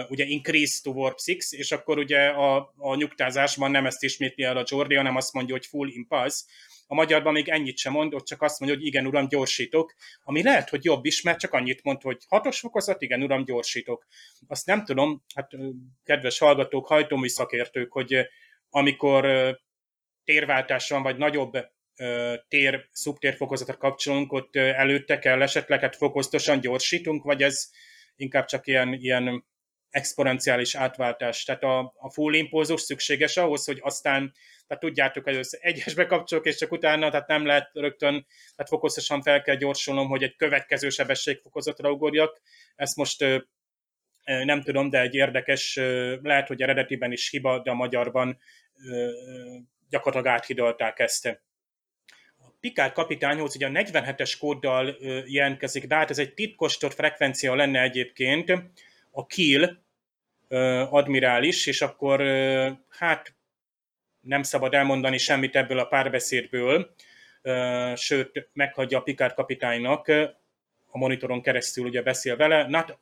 ugye increase to Warp 6, és akkor ugye a, a nyugtázásban nem ezt ismétli el a Jordi, hanem azt mondja, hogy full impulse, a magyarban még ennyit sem mond, ott csak azt mondja, hogy igen, uram, gyorsítok, ami lehet, hogy jobb is, mert csak annyit mond, hogy hatos fokozat, igen, uram, gyorsítok. Azt nem tudom, hát kedves hallgatók, hajtómű szakértők, hogy amikor térváltás van, vagy nagyobb tér, szubtérfokozatra kapcsolunk, ott előtte kell esetleg hát fokozatosan gyorsítunk, vagy ez inkább csak ilyen, ilyen exponenciális átváltás. Tehát a, a full impulzus szükséges ahhoz, hogy aztán tehát tudjátok, az egyesbe kapcsolok, és csak utána, tehát nem lehet rögtön, tehát fokozatosan fel kell gyorsulnom, hogy egy következő sebességfokozatra ugorjak. Ezt most nem tudom, de egy érdekes, lehet, hogy eredetiben is hiba, de a magyarban gyakorlatilag áthidalták ezt. Picard kapitányhoz ugye a 47-es kóddal jelentkezik, de hát ez egy titkostott frekvencia lenne egyébként, a kill, admirális, és akkor hát nem szabad elmondani semmit ebből a párbeszédből, sőt, meghagyja a Picard kapitánynak, a monitoron keresztül ugye beszél vele, not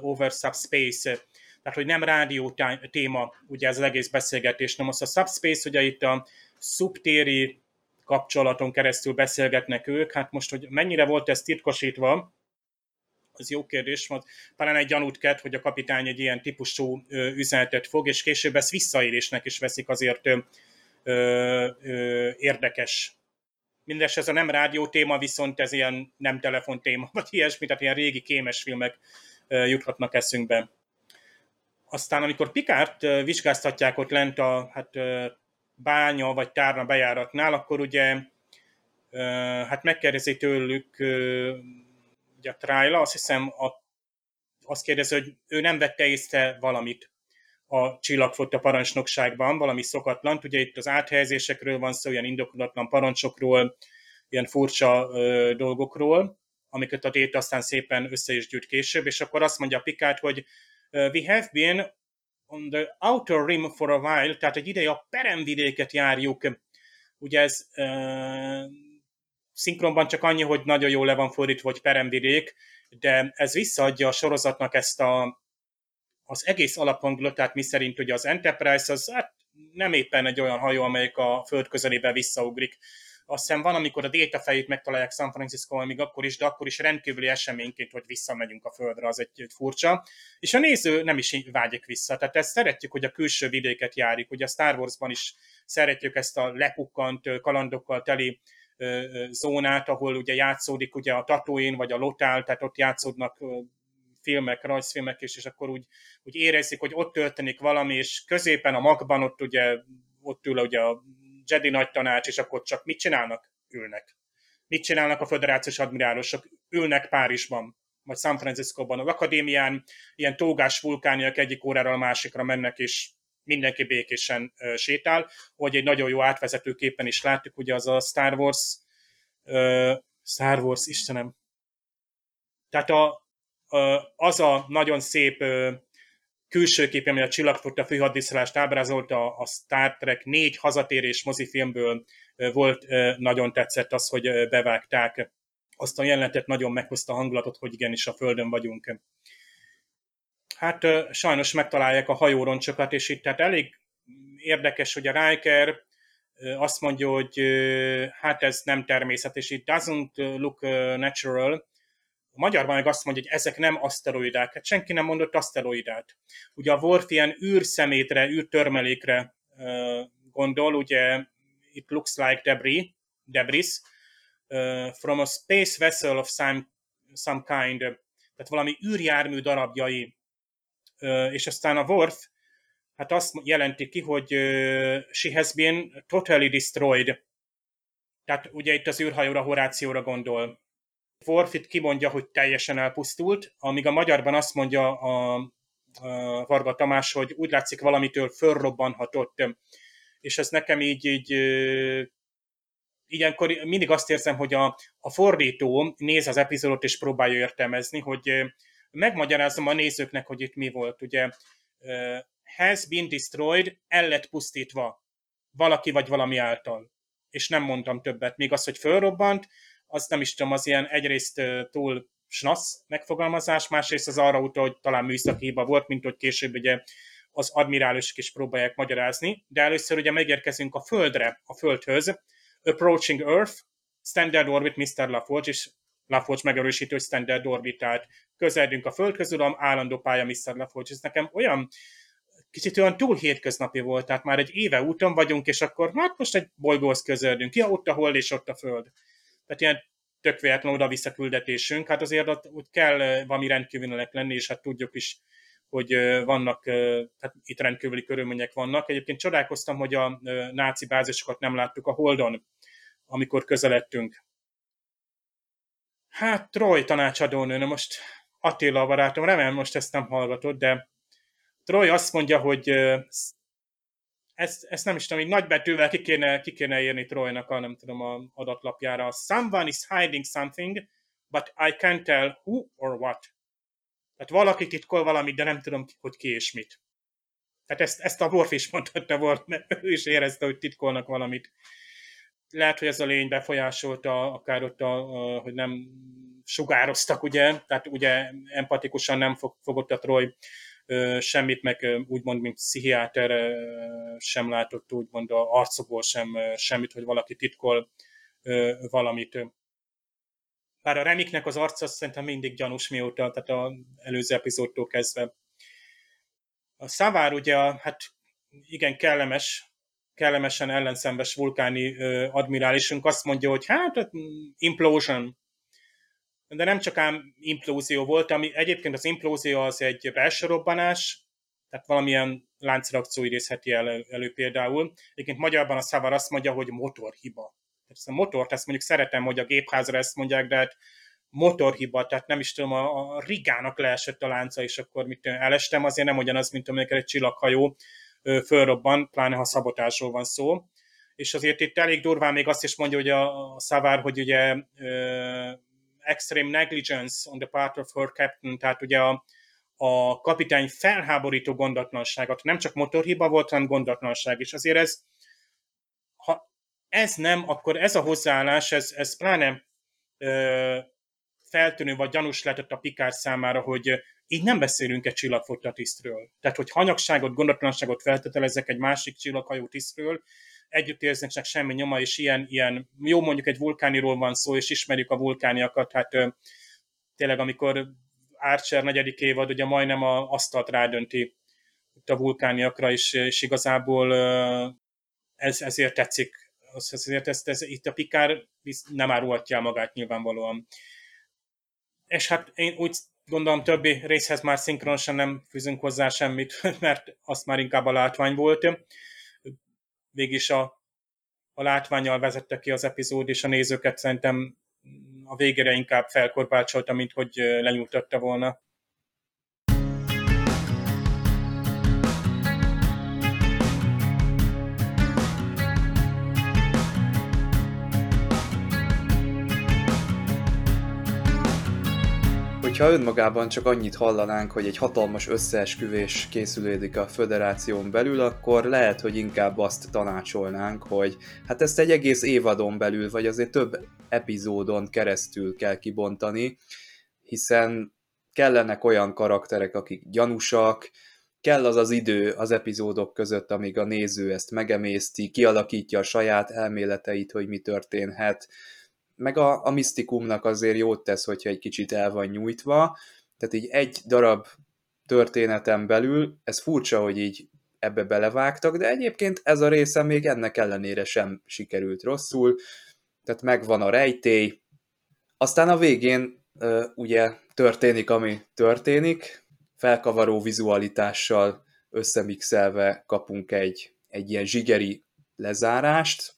over subspace, tehát hogy nem rádió téma ugye ez az egész beszélgetés, nem az a subspace, ugye itt a szubtéri kapcsolaton keresztül beszélgetnek ők, hát most, hogy mennyire volt ez titkosítva, az jó kérdés, mert talán egy gyanút kert, hogy a kapitány egy ilyen típusú üzenetet fog, és később ezt visszaélésnek is veszik azért ö, ö, érdekes. Mindes ez a nem rádió téma, viszont ez ilyen nem telefon téma, vagy ilyesmi, tehát ilyen régi kémes filmek juthatnak eszünkbe. Aztán, amikor Pikárt vizsgáztatják ott lent a hát, bánya vagy tárna bejáratnál, akkor ugye hát megkérdezi tőlük ugye a Trájla, azt hiszem a, azt kérdezi, hogy ő nem vette észre valamit a csillagfotta parancsnokságban, valami szokatlan. Ugye itt az áthelyezésekről van szó, olyan indokolatlan parancsokról, ilyen furcsa ö, dolgokról, amiket a Data aztán szépen össze is gyűjt később, és akkor azt mondja Pikát, hogy we have been on the outer rim for a while, tehát egy ideje a peremvidéket járjuk. Ugye ez szinkronban csak annyi, hogy nagyon jól le van fordítva, hogy peremvidék, de ez visszaadja a sorozatnak ezt a, az egész alaphangulat, tehát mi szerint ugye az Enterprise az hát nem éppen egy olyan hajó, amelyik a föld közelébe visszaugrik. Azt hiszem van, amikor a Data fejét megtalálják San francisco még akkor is, de akkor is rendkívüli eseményként, hogy visszamegyünk a földre, az egy, egy furcsa. És a néző nem is vágyik vissza. Tehát ezt szeretjük, hogy a külső vidéket járjuk. Ugye a Star Warsban is szeretjük ezt a lepukkant, kalandokkal teli zónát, ahol ugye játszódik ugye a Tatooine vagy a Lotál, tehát ott játszódnak filmek, rajzfilmek is, és akkor úgy, úgy érezzük, hogy ott történik valami, és középen a magban ott ugye ott ül ugye a Jedi nagy tanács, és akkor csak mit csinálnak? Ülnek. Mit csinálnak a föderációs admirálosok? Ülnek Párizsban, vagy San Franciscóban, az akadémián, ilyen tógás vulkániak egyik órára a másikra mennek, és mindenki békésen sétál, hogy egy nagyon jó átvezetőképpen is láttuk, ugye az a Star Wars, Star Wars, Istenem. Tehát a, az a nagyon szép külső kép, ami a csillagfutta főhadiszállást ábrázolta, a Star Trek négy hazatérés mozifilmből volt, nagyon tetszett az, hogy bevágták azt a jelenetet, nagyon meghozta a hangulatot, hogy igenis a Földön vagyunk. Hát sajnos megtalálják a hajóroncsokat, és itt tehát elég érdekes, hogy a Riker azt mondja, hogy hát ez nem természetes, it doesn't look natural, a magyarban meg azt mondja, hogy ezek nem aszteroidák. Hát senki nem mondott aszteroidát. Ugye a Worf ilyen űrszemétre, űrtörmelékre gondol, ugye it looks like debris, debris from a space vessel of some, some kind, tehát valami űrjármű darabjai. És aztán a Worf hát azt jelenti ki, hogy she has been totally destroyed. Tehát ugye itt az űrhajóra, Horációra gondol Forfit kimondja, hogy teljesen elpusztult, amíg a magyarban azt mondja a, a Varga Tamás, hogy úgy látszik valamitől fölrobbanhatott. És ez nekem így, így ilyenkor mindig azt érzem, hogy a, a fordító néz az epizódot és próbálja értelmezni, hogy megmagyarázom a nézőknek, hogy itt mi volt. Ugye has been destroyed, el lett pusztítva valaki vagy valami által. És nem mondtam többet. Még az, hogy fölrobbant, azt nem is tudom, az ilyen egyrészt túl snasz megfogalmazás, másrészt az arra utal, hogy talán műszaki hiba volt, mint hogy később ugye az admirálosok is próbálják magyarázni, de először ugye megérkezünk a Földre, a Földhöz, Approaching Earth, Standard Orbit, Mr. LaForge, és LaForge megerősítő, Standard Orbit, tehát közeledünk a Földhöz, uram, állandó pálya Mr. LaForge. Ez nekem olyan kicsit olyan túl hétköznapi volt, tehát már egy éve úton vagyunk, és akkor hát most egy bolygóhoz közeledünk. Ja, ott a hold és ott a Föld tehát ilyen tök véletlen oda-vissza hát azért ott úgy kell valami rendkívülnek lenni, és hát tudjuk is, hogy vannak, tehát itt rendkívüli körülmények vannak. Egyébként csodálkoztam, hogy a náci bázisokat nem láttuk a Holdon, amikor közeledtünk. Hát Troy tanácsadónő, na most Attila a barátom, remélem most ezt nem hallgatod, de Troy azt mondja, hogy ezt, ezt nem is tudom, így nagybetűvel ki kéne, ki kéne írni Troynak a, nem tudom, a adatlapjára. Someone is hiding something, but I can't tell who or what. Tehát valaki titkol valamit, de nem tudom, hogy ki és mit. Tehát ezt, ezt a Worf is mondhatta volt, mert ő is érezte, hogy titkolnak valamit. Lehet, hogy ez a lény befolyásolta, akár ott, a, a, hogy nem sugároztak, ugye, tehát ugye empatikusan nem fog, fogott a Troy semmit, meg úgymond, mint pszichiáter sem látott úgymond a arcokból sem semmit, hogy valaki titkol valamit. Bár a Remiknek az arca szerintem mindig gyanús mióta, tehát az előző epizódtól kezdve. A Szavár ugye, hát igen, kellemes, kellemesen ellenszembes vulkáni admirálisunk azt mondja, hogy hát implosion, de nem csak ám implózió volt, ami egyébként az implózió az egy belső robbanás, tehát valamilyen láncreakció idézheti elő, elő például. Egyébként magyarban a Szavar azt mondja, hogy motorhiba. Tehát a motort, ezt mondjuk szeretem, hogy a gépházra ezt mondják, de hát motorhiba, tehát nem is tudom, a, a rigának leesett a lánca, és akkor mit elestem, azért nem ugyanaz, mint amikor egy csillaghajó fölrobban, pláne ha szabotásról van szó. És azért itt elég durván még azt is mondja, hogy a, a Szavár, hogy ugye extreme negligence on the part of her captain, tehát ugye a, a kapitány felháborító gondatlanságot, nem csak motorhiba volt, hanem gondatlanság is. Azért ez, ha ez nem, akkor ez a hozzáállás, ez, ez pláne ö, feltűnő vagy gyanús lehetett a Pikár számára, hogy így nem beszélünk egy csillagfotta tisztről. Tehát, hogy hanyagságot, gondatlanságot feltételezek egy másik csillaghajó tisztről, együttérzésnek semmi nyoma, és ilyen, ilyen, jó mondjuk egy vulkániról van szó, és ismerjük a vulkániakat, hát tényleg amikor Archer negyedik évad ugye majdnem a asztalt rádönti itt a vulkániakra, és, és igazából ez, ezért tetszik, ezért ezt, ez, itt a Pikár nem árulhatja magát nyilvánvalóan. És hát én úgy gondolom többi részhez már szinkronosan nem fűzünk hozzá semmit, mert azt már inkább a látvány volt végig a, a látványjal vezette ki az epizód, és a nézőket szerintem a végére inkább felkorbácsolta, mint hogy lenyújtotta volna. Hogyha önmagában csak annyit hallanánk, hogy egy hatalmas összeesküvés készülődik a föderáción belül, akkor lehet, hogy inkább azt tanácsolnánk, hogy hát ezt egy egész évadon belül, vagy azért több epizódon keresztül kell kibontani, hiszen kellenek olyan karakterek, akik gyanúsak, kell az az idő az epizódok között, amíg a néző ezt megemészti, kialakítja a saját elméleteit, hogy mi történhet, meg a, a misztikumnak azért jót tesz, hogyha egy kicsit el van nyújtva, tehát így egy darab történeten belül, ez furcsa, hogy így ebbe belevágtak, de egyébként ez a része még ennek ellenére sem sikerült rosszul, tehát megvan a rejtély, aztán a végén ugye történik, ami történik, felkavaró vizualitással összemixelve kapunk egy, egy ilyen zsigeri lezárást,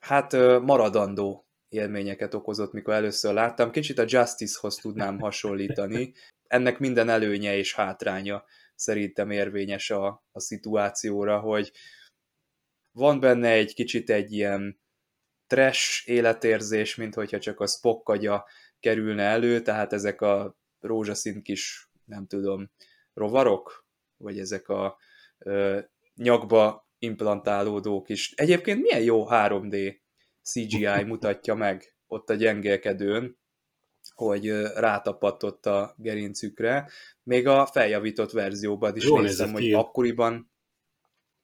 hát maradandó élményeket okozott, mikor először láttam. Kicsit a Justice-hoz tudnám hasonlítani. Ennek minden előnye és hátránya szerintem érvényes a, a szituációra, hogy van benne egy kicsit egy ilyen trash életérzés, mint hogyha csak a Spock agya kerülne elő, tehát ezek a rózsaszín kis, nem tudom, rovarok, vagy ezek a ö, nyakba implantálódók is. Egyébként milyen jó 3D CGI mutatja meg ott a gyengélkedőn, hogy rátapadt ott a gerincükre. Még a feljavított verzióban is Jól néztem, hogy akkoriban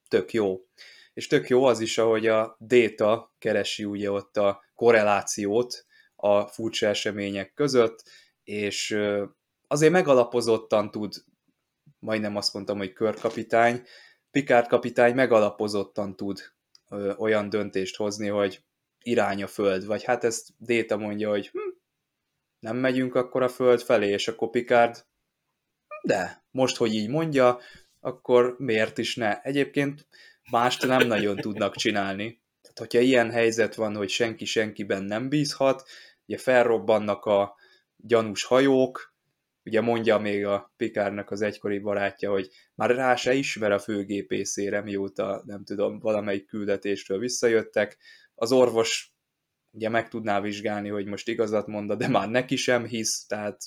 tök jó. És tök jó az is, ahogy a Data keresi ugye ott a korrelációt a furcsa események között, és azért megalapozottan tud, majdnem azt mondtam, hogy körkapitány, Picard kapitány megalapozottan tud olyan döntést hozni, hogy irány a föld, vagy hát ezt Déta mondja, hogy hm, nem megyünk akkor a föld felé, és akkor Picard de, most, hogy így mondja, akkor miért is ne? Egyébként mást nem nagyon tudnak csinálni. Tehát, hogyha ilyen helyzet van, hogy senki senkiben nem bízhat, ugye felrobbannak a gyanús hajók, ugye mondja még a Pikárnak az egykori barátja, hogy már rá se ismer a főgépészére, mióta, nem tudom, valamelyik küldetéstől visszajöttek, az orvos ugye meg tudná vizsgálni, hogy most igazat mond, de már neki sem hisz, tehát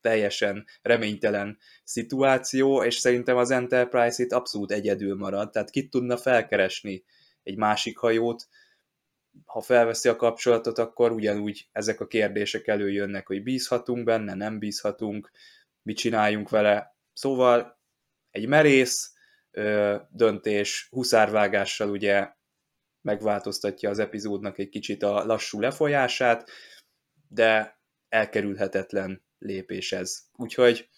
teljesen reménytelen szituáció, és szerintem az Enterprise itt abszolút egyedül marad, tehát ki tudna felkeresni egy másik hajót, ha felveszi a kapcsolatot, akkor ugyanúgy ezek a kérdések előjönnek, hogy bízhatunk benne, nem bízhatunk, mit csináljunk vele. Szóval egy merész ö, döntés huszárvágással ugye megváltoztatja az epizódnak egy kicsit a lassú lefolyását, de elkerülhetetlen lépés ez. Úgyhogy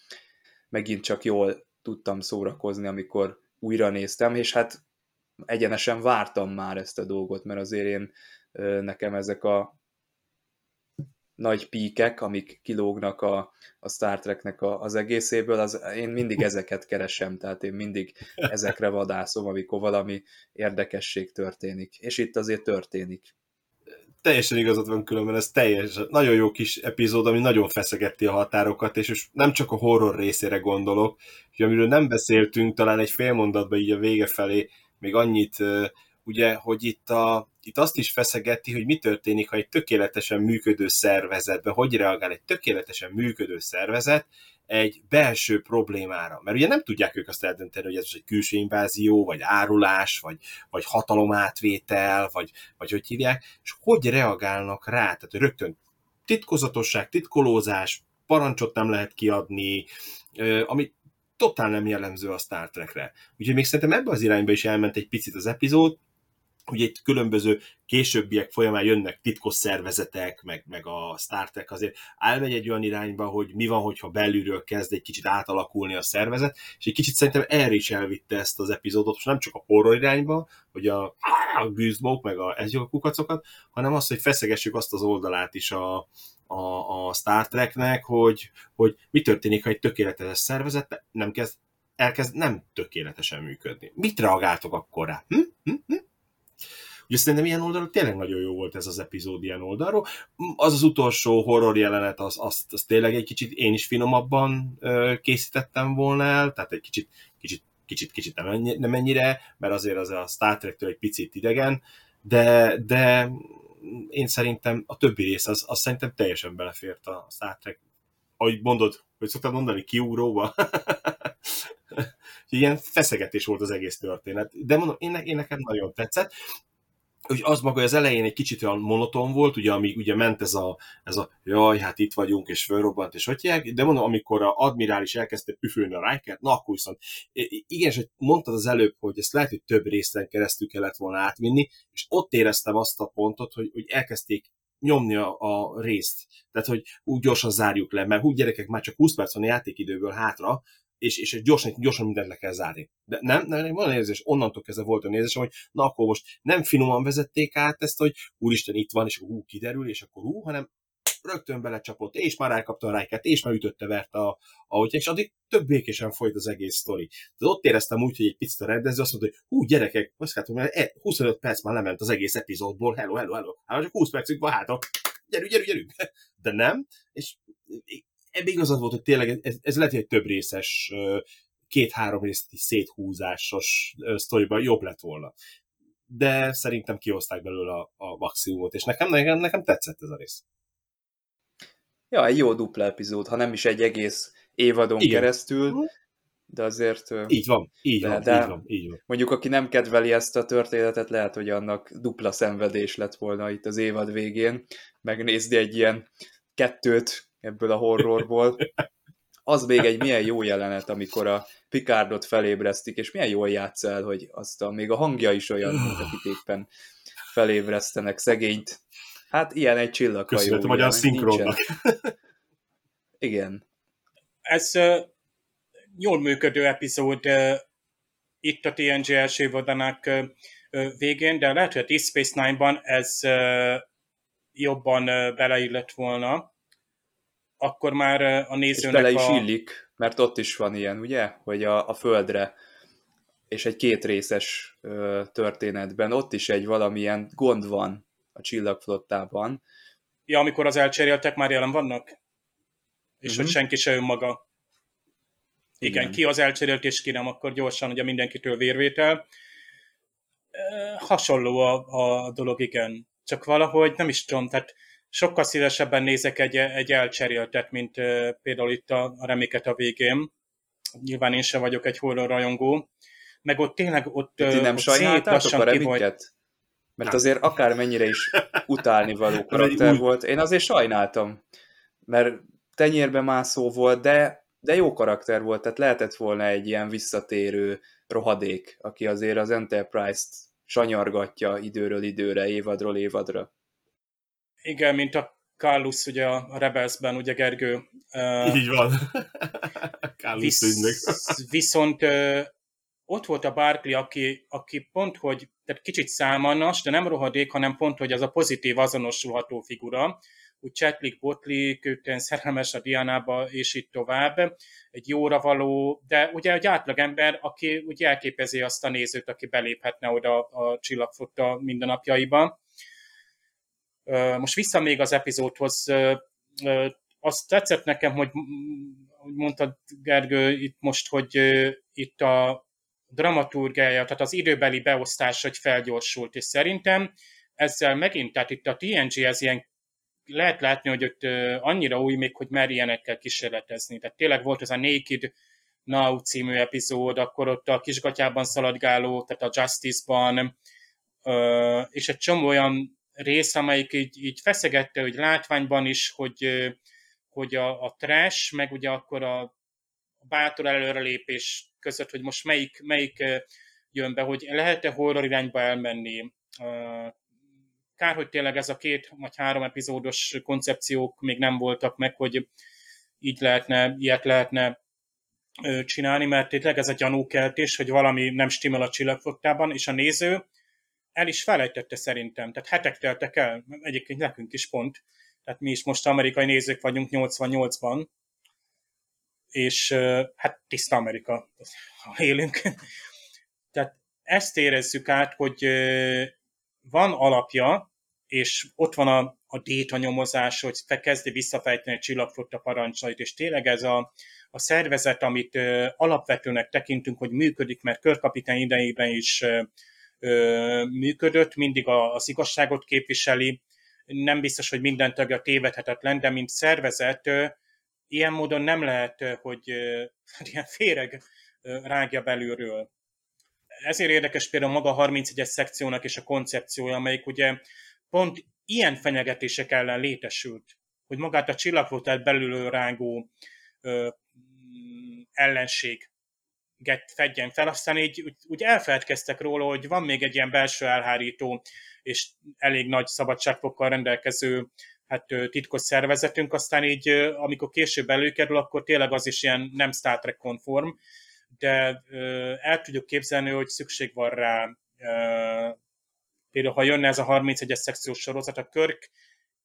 megint csak jól tudtam szórakozni, amikor újra néztem, és hát egyenesen vártam már ezt a dolgot, mert azért én nekem ezek a nagy píkek, amik kilógnak a, a Star Treknek a, az egészéből, az, én mindig ezeket keresem, tehát én mindig ezekre vadászom, amikor valami érdekesség történik. És itt azért történik. Teljesen igazad van különben, ez teljes, nagyon jó kis epizód, ami nagyon feszegeti a határokat, és most nem csak a horror részére gondolok, hogy amiről nem beszéltünk, talán egy fél mondatban így a vége felé még annyit, ugye, hogy itt, a, itt azt is feszegeti, hogy mi történik, ha egy tökéletesen működő szervezetben, hogy reagál egy tökéletesen működő szervezet egy belső problémára. Mert ugye nem tudják ők azt eldönteni, hogy ez egy külső invázió, vagy árulás, vagy, vagy hatalomátvétel, vagy, vagy hogy hívják, és hogy reagálnak rá. Tehát rögtön titkozatosság, titkolózás, parancsot nem lehet kiadni, ami totál nem jellemző a Star Trekre. Úgyhogy még szerintem ebbe az irányba is elment egy picit az epizód, ugye itt különböző későbbiek folyamán jönnek titkos szervezetek, meg, meg a Star Trek azért elmegy egy olyan irányba, hogy mi van, hogyha belülről kezd egy kicsit átalakulni a szervezet, és egy kicsit szerintem erre is elvitte ezt az epizódot, most nem csak a horror irányba, hogy a, a gűzbók, meg a ez a kukacokat, hanem azt, hogy feszegessük azt az oldalát is a, a, a Star Treknek, hogy, hogy mi történik, ha egy tökéletes szervezet nem kezd, elkezd nem tökéletesen működni. Mit reagáltok akkor rá? Hm? Hm? Hm? Ugye szerintem ilyen oldalról tényleg nagyon jó volt ez az epizód ilyen oldalról. Az az utolsó horror jelenet, az, az, az tényleg egy kicsit én is finomabban ö, készítettem volna el, tehát egy kicsit, kicsit, kicsit, kicsit nem, ennyi, nem ennyire, mert azért az a Star Trek-től egy picit idegen, de, de én szerintem a többi rész az, az szerintem teljesen belefért a Star Trek, ahogy mondod, hogy szoktad mondani, kiugróba. Ilyen feszegetés volt az egész történet. De mondom, én, én nekem nagyon tetszett hogy az maga az elején egy kicsit olyan monoton volt, ugye, amíg ugye ment ez a, ez a jaj, hát itt vagyunk, és fölrobbant, és hogy de mondom, amikor a admirális elkezdte püfölni a Riker, na akkor viszont, igen, és hogy mondtad az előbb, hogy ezt lehet, hogy több részen keresztül kellett volna átvinni, és ott éreztem azt a pontot, hogy, hogy elkezdték nyomni a, a részt. Tehát, hogy úgy gyorsan zárjuk le, mert úgy gyerekek már csak 20 perc van játékidőből hátra, és, és gyorsan, gyorsan mindent le kell zárni. De nem, nem, van érzés, onnantól kezdve volt a nézésem, hogy na akkor most nem finoman vezették át ezt, hogy úristen itt van, és hú, kiderül, és akkor hú, hanem rögtön belecsapott, és már elkapta a rájkát, és már ütötte, vert a, ahogy, és addig több békésen folyt az egész sztori. De ott éreztem úgy, hogy egy picit a rendező azt mondta, hogy hú, gyerekek, azt hát, mert 25 perc már lement az egész epizódból, hello, hello, hello, hát csak 20 percig van hátra, gyerünk, gyerünk, gyerünk. De nem, és ebben igazad volt, hogy tényleg ez, ez lehet, egy több részes, két-három részti széthúzásos sztoriban jobb lett volna. De szerintem kihozták belőle a, a maximumot, és nekem, nekem, nekem tetszett ez a rész. Ja, egy jó dupla epizód, ha nem is egy egész évadon Igen. keresztül, mhm. de azért... Így van, így, de, van, de így van, így van. Mondjuk, aki nem kedveli ezt a történetet, lehet, hogy annak dupla szenvedés lett volna itt az évad végén, megnézni egy ilyen kettőt ebből a horrorból. Az még egy milyen jó jelenet, amikor a Picardot felébresztik, és milyen jól játsz el, hogy azt a, még a hangja is olyan, mint akit éppen felébresztenek szegényt. Hát ilyen egy csillaghajó. Köszönöm a magyar szinkronnak. Igen. Ez uh, jól működő epizód uh, itt a TNG első évadának uh, végén, de lehet, hogy a Deep Space Nine-ban ez uh, jobban uh, beleillett volna akkor már a nézőnek és bele is a... illik, mert ott is van ilyen, ugye, hogy a, a földre és egy kétrészes ö, történetben ott is egy valamilyen gond van a csillagflottában. Ja, amikor az elcseréltek már jelen vannak? És uh-huh. hogy mhm. senki se önmaga. Igen, Igen, ki az elcserélt és ki nem, akkor gyorsan ugye mindenkitől vérvétel. E, hasonló a, a dolog, igen. Csak valahogy nem is tudom, tehát sokkal szívesebben nézek egy, egy elcseréltet, mint például itt a, a reméket a végén. Nyilván én sem vagyok egy horror rajongó. Meg ott tényleg ott, Ti nem ott sajnáltátok a remiket? Mert azért akármennyire is utálni való karakter volt, én azért sajnáltam. Mert tenyérbe mászó volt, de, de jó karakter volt, tehát lehetett volna egy ilyen visszatérő rohadék, aki azért az Enterprise-t sanyargatja időről időre, évadról évadra. Igen, mint a Carlus ugye a Rebelsben, ugye Gergő. Így van. Carlus visz, Viszont ott volt a Barkley, aki, aki pont, hogy tehát kicsit számanas, de nem rohadék, hanem pont, hogy az a pozitív azonosulható figura, úgy csetlik, botlik, őten szerelmes a Dianába, és itt tovább. Egy jóra való, de ugye egy átlagember, aki ugye elképezi azt a nézőt, aki beléphetne oda a csillagfotta mindennapjaiba. Most vissza még az epizódhoz, azt tetszett nekem, hogy mondtad Gergő itt most, hogy itt a dramaturgiája, tehát az időbeli beosztás, hogy felgyorsult, és szerintem ezzel megint, tehát itt a TNG ez ilyen lehet látni, hogy ott annyira új még, hogy mer ilyenekkel kísérletezni. Tehát tényleg volt ez a Naked Now című epizód, akkor ott a kisgatyában szaladgáló, tehát a Justice-ban, és egy csomó olyan rész, amelyik így, így feszegette, hogy látványban is, hogy, hogy a, a trash, meg ugye akkor a, bátor előrelépés között, hogy most melyik, melyik jön be, hogy lehet-e horror irányba elmenni. Kár, hogy tényleg ez a két vagy három epizódos koncepciók még nem voltak meg, hogy így lehetne, ilyet lehetne csinálni, mert tényleg ez a gyanúkeltés, hogy valami nem stimmel a csillagfottában, és a néző el is felejtette szerintem. Tehát hetek teltek el, egyébként nekünk is pont. Tehát mi is most amerikai nézők vagyunk 88-ban, és hát tiszta Amerika, élünk. Tehát ezt érezzük át, hogy van alapja, és ott van a, a déta nyomozás, hogy kezdi visszafejteni a csillagfotta parancsait, és tényleg ez a, a szervezet, amit alapvetőnek tekintünk, hogy működik, mert körkapitány idejében is működött, mindig az igazságot képviseli, nem biztos, hogy minden tagja tévedhetetlen, de mint szervezet ilyen módon nem lehet, hogy ilyen féreg rágja belülről. Ezért érdekes például maga a 31-es szekciónak és a koncepciója, amelyik ugye pont ilyen fenyegetések ellen létesült, hogy magát a csillagfotát belülről rágó ö, ellenség fedjen fel, aztán így úgy, úgy elfeledkeztek róla, hogy van még egy ilyen belső elhárító és elég nagy szabadságfokkal rendelkező hát titkos szervezetünk, aztán így, amikor később előkerül, akkor tényleg az is ilyen nem Star Trek konform, de el tudjuk képzelni, hogy szükség van rá, például ha jönne ez a 31-es szekciós sorozat, a Körk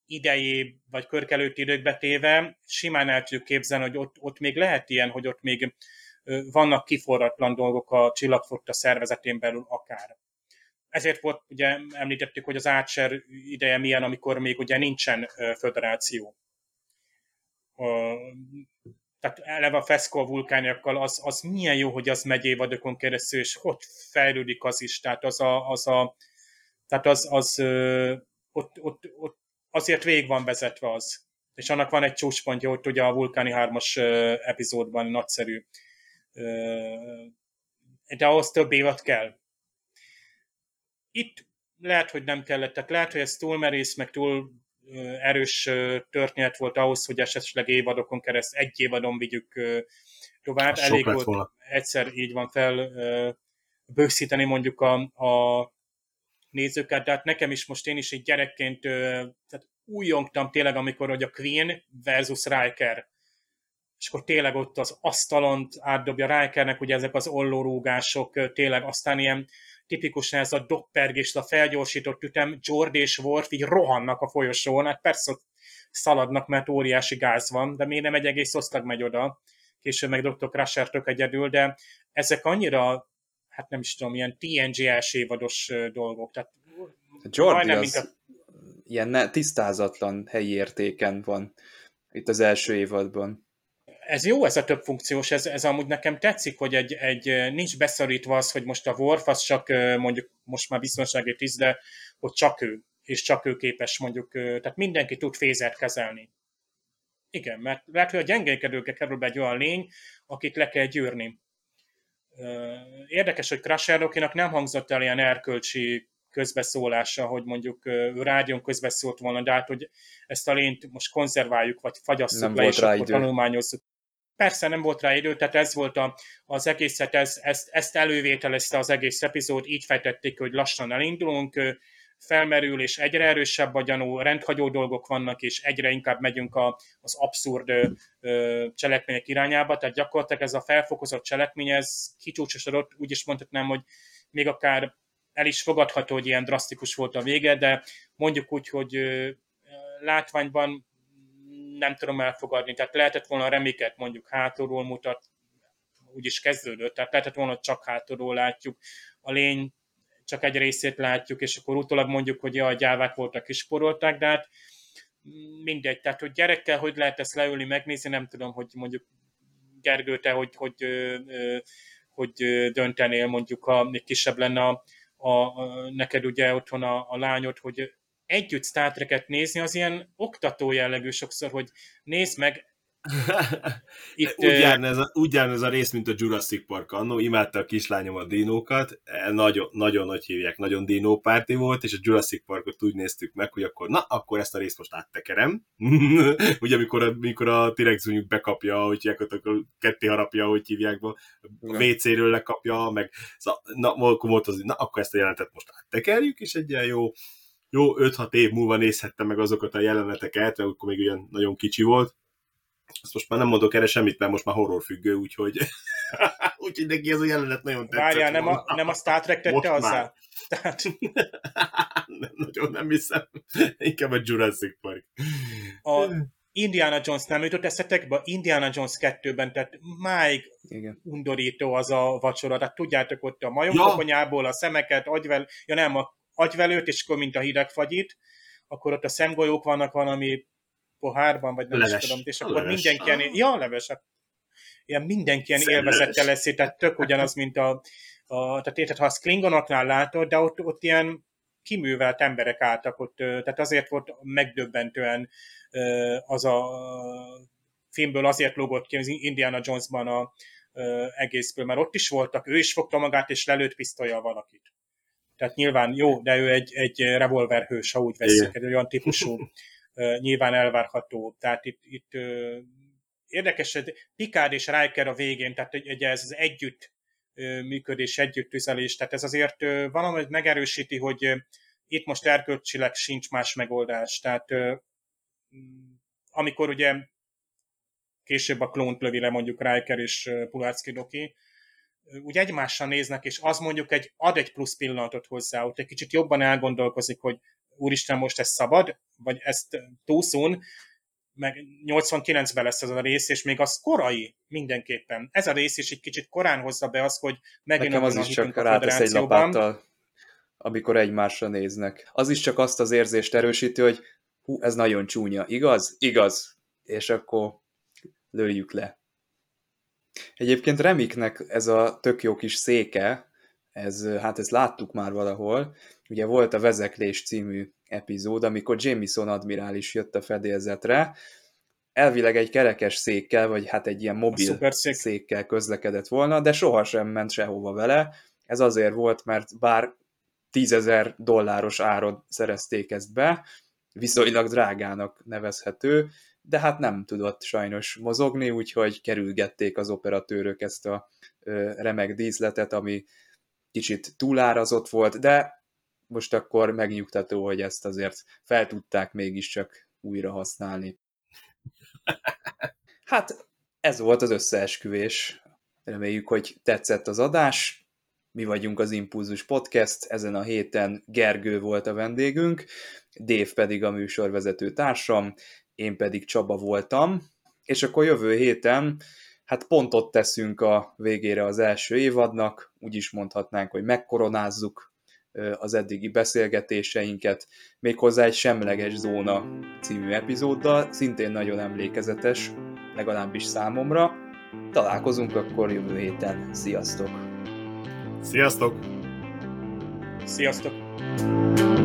idejé, vagy Körk előtti időkbe téve, simán el tudjuk képzelni, hogy ott, ott még lehet ilyen, hogy ott még vannak kiforratlan dolgok a csillagfotta szervezetén belül akár ezért volt, ugye említettük, hogy az Archer ideje milyen, amikor még ugye nincsen föderáció. Tehát eleve a Feszkó vulkániakkal az, az milyen jó, hogy az megy évadokon keresztül, és hogy fejlődik az is, tehát az a, az a tehát az, az ott, ott, ott azért végig van vezetve az. És annak van egy csúcspontja, hogy ugye a vulkáni hármas epizódban nagyszerű. De ahhoz több évad kell itt lehet, hogy nem kellett, tehát lehet, hogy ez túl merész, meg túl erős történet volt ahhoz, hogy esetleg évadokon kereszt, egy évadon vigyük tovább. Az Elég volt volna. egyszer így van fel bőszíteni mondjuk a, a nézőket, de hát nekem is most én is egy gyerekként tehát újongtam tényleg, amikor hogy a Queen versus Riker és akkor tényleg ott az asztalont átdobja Rikernek, ugye ezek az ollórúgások, tényleg aztán ilyen tipikusan ez a doppergés, a felgyorsított ütem, George és Worf így rohannak a folyosón, hát persze ott szaladnak, mert óriási gáz van, de még nem egy egész osztag megy oda, később meg Dr. Crusher tök egyedül, de ezek annyira, hát nem is tudom, ilyen TNG első évados dolgok, tehát Jordi az mint a... ilyen tisztázatlan helyi értéken van itt az első évadban ez jó, ez a több funkciós, ez, ez amúgy nekem tetszik, hogy egy, egy, nincs beszorítva az, hogy most a Worf az csak mondjuk most már biztonsági tíz, de hogy csak ő. és csak ő képes mondjuk, tehát mindenki tud fézert kezelni. Igen, mert lehet, hogy a gyengékedőkkel kerül be egy olyan lény, akit le kell gyűrni. Érdekes, hogy Crusher nem hangzott el ilyen erkölcsi közbeszólása, hogy ő rádión közbeszólt volna, de hát, hogy ezt a lényt most konzerváljuk, vagy fagyasszuk nem le, és akkor idő. tanulmányozzuk. Persze nem volt rá idő, tehát ez volt a, az egészet, ez, ezt, ezt elővételezte az egész epizód, így fejtették, hogy lassan elindulunk, felmerül, és egyre erősebb a gyanú, rendhagyó dolgok vannak, és egyre inkább megyünk a, az abszurd ö, cselekmények irányába, tehát gyakorlatilag ez a felfokozott cselekmény, ez kicsúcsosodott, úgy is mondhatnám, hogy még akár el is fogadható, hogy ilyen drasztikus volt a vége, de mondjuk úgy, hogy látványban nem tudom elfogadni, tehát lehetett volna remiket mondjuk hátulról mutat, úgy is kezdődött, tehát lehetett volna csak hátulról látjuk, a lény csak egy részét látjuk, és akkor utólag mondjuk, hogy a gyávák voltak kisporolták, de hát mindegy, tehát hogy gyerekkel hogy lehet ezt leülni, megnézni, nem tudom, hogy mondjuk Gergő, te hogy, hogy, hogy, hogy döntenél mondjuk, ha még kisebb lenne a, a, a neked ugye otthon a, a lányod, hogy együtt Star Trek-et nézni, az ilyen oktató jellegű sokszor, hogy nézd meg, Itt, úgy, járna ez a, úgy járna ez a rész, mint a Jurassic Park annó, imádta a kislányom a dinókat, e, nagyon, nagyon nagy hívják, nagyon dinópárti volt, és a Jurassic Parkot úgy néztük meg, hogy akkor, na, akkor ezt a részt most áttekerem. Ugye, amikor a, amikor a T-rex bekapja, hogy hívják, akkor ketté harapja, hogy hívják, a WC-ről lekapja, meg na, akkor volt az, na, akkor ezt a jelentet most áttekerjük, és egy ilyen jó, jó 5-6 év múlva nézhettem meg azokat a jeleneteket, mert akkor még olyan nagyon kicsi volt, ezt most már nem mondok erre semmit, mert most már horrorfüggő, úgyhogy, úgyhogy neki ez a jelenet nagyon tetszett. Várjál, nem a, nem a Star Trek tette azzá? Tehát... nem, nagyon nem hiszem. Inkább a Jurassic Park. A Indiana Jones nem jutott eszetekbe? Indiana Jones 2-ben, tehát máig Igen. undorító az a vacsora. Tehát tudjátok, ott a majomkokonyából a szemeket, agyvel, ja nem, a agyvelőt, és akkor mint a hidegfagyit, akkor ott a szemgolyók vannak valami pohárban, vagy nem leves. is tudom, és akkor leves. mindenki ilyen, ja, leves, hát ilyen mindenki ilyen élvezette lesz, tehát tök ugyanaz, mint a, a tehát érted, ha azt Klingonoknál látod, de ott, ott ilyen kiművelt emberek álltak ott, tehát azért volt megdöbbentően az a filmből azért lógott ki az Indiana Jonesban a egészből, mert ott is voltak, ő is fogta magát, és lelőtt pisztolya valakit. Tehát nyilván jó, de ő egy, egy revolverhős, ha úgy veszik, egy olyan típusú nyilván elvárható. Tehát itt, itt érdekes, hogy Picard és Riker a végén, tehát ugye ez az együtt működés, együttüzelés, tehát ez azért valami megerősíti, hogy itt most erkölcsileg sincs más megoldás. Tehát amikor ugye később a klónt lövi le mondjuk Riker és Pulárszki Doki, úgy egymással néznek, és az mondjuk egy, ad egy plusz pillanatot hozzá, ott egy kicsit jobban elgondolkozik, hogy úristen, most ez szabad, vagy ezt túlszún, meg 89-ben lesz ez a rész, és még az korai mindenképpen. Ez a rész is egy kicsit korán hozza be azt, hogy megint Nekem az is csak rátesz egy lapáttal, amikor egymásra néznek. Az is csak azt az érzést erősíti, hogy hú, ez nagyon csúnya, igaz? Igaz. És akkor lőjük le. Egyébként Remiknek ez a tök jó kis széke, ez, hát ezt láttuk már valahol, ugye volt a Vezeklés című epizód, amikor Jameson admirális jött a fedélzetre, elvileg egy kerekes székkel, vagy hát egy ilyen mobil székkel közlekedett volna, de sohasem ment sehova vele. Ez azért volt, mert bár tízezer dolláros áron szerezték ezt be, viszonylag drágának nevezhető, de hát nem tudott sajnos mozogni, úgyhogy kerülgették az operatőrök ezt a remek díszletet, ami kicsit túlárazott volt, de most akkor megnyugtató, hogy ezt azért fel tudták mégiscsak újra használni. Hát ez volt az összeesküvés. Reméljük, hogy tetszett az adás. Mi vagyunk az Impulzus Podcast, ezen a héten Gergő volt a vendégünk, Dév pedig a műsorvezető társam, én pedig Csaba voltam, és akkor jövő héten hát pontot teszünk a végére az első évadnak, úgy is mondhatnánk, hogy megkoronázzuk az eddigi beszélgetéseinket, méghozzá egy Semleges Zóna című epizóddal, szintén nagyon emlékezetes, legalábbis számomra. Találkozunk akkor jövő héten. Sziasztok! Sziasztok! Sziasztok!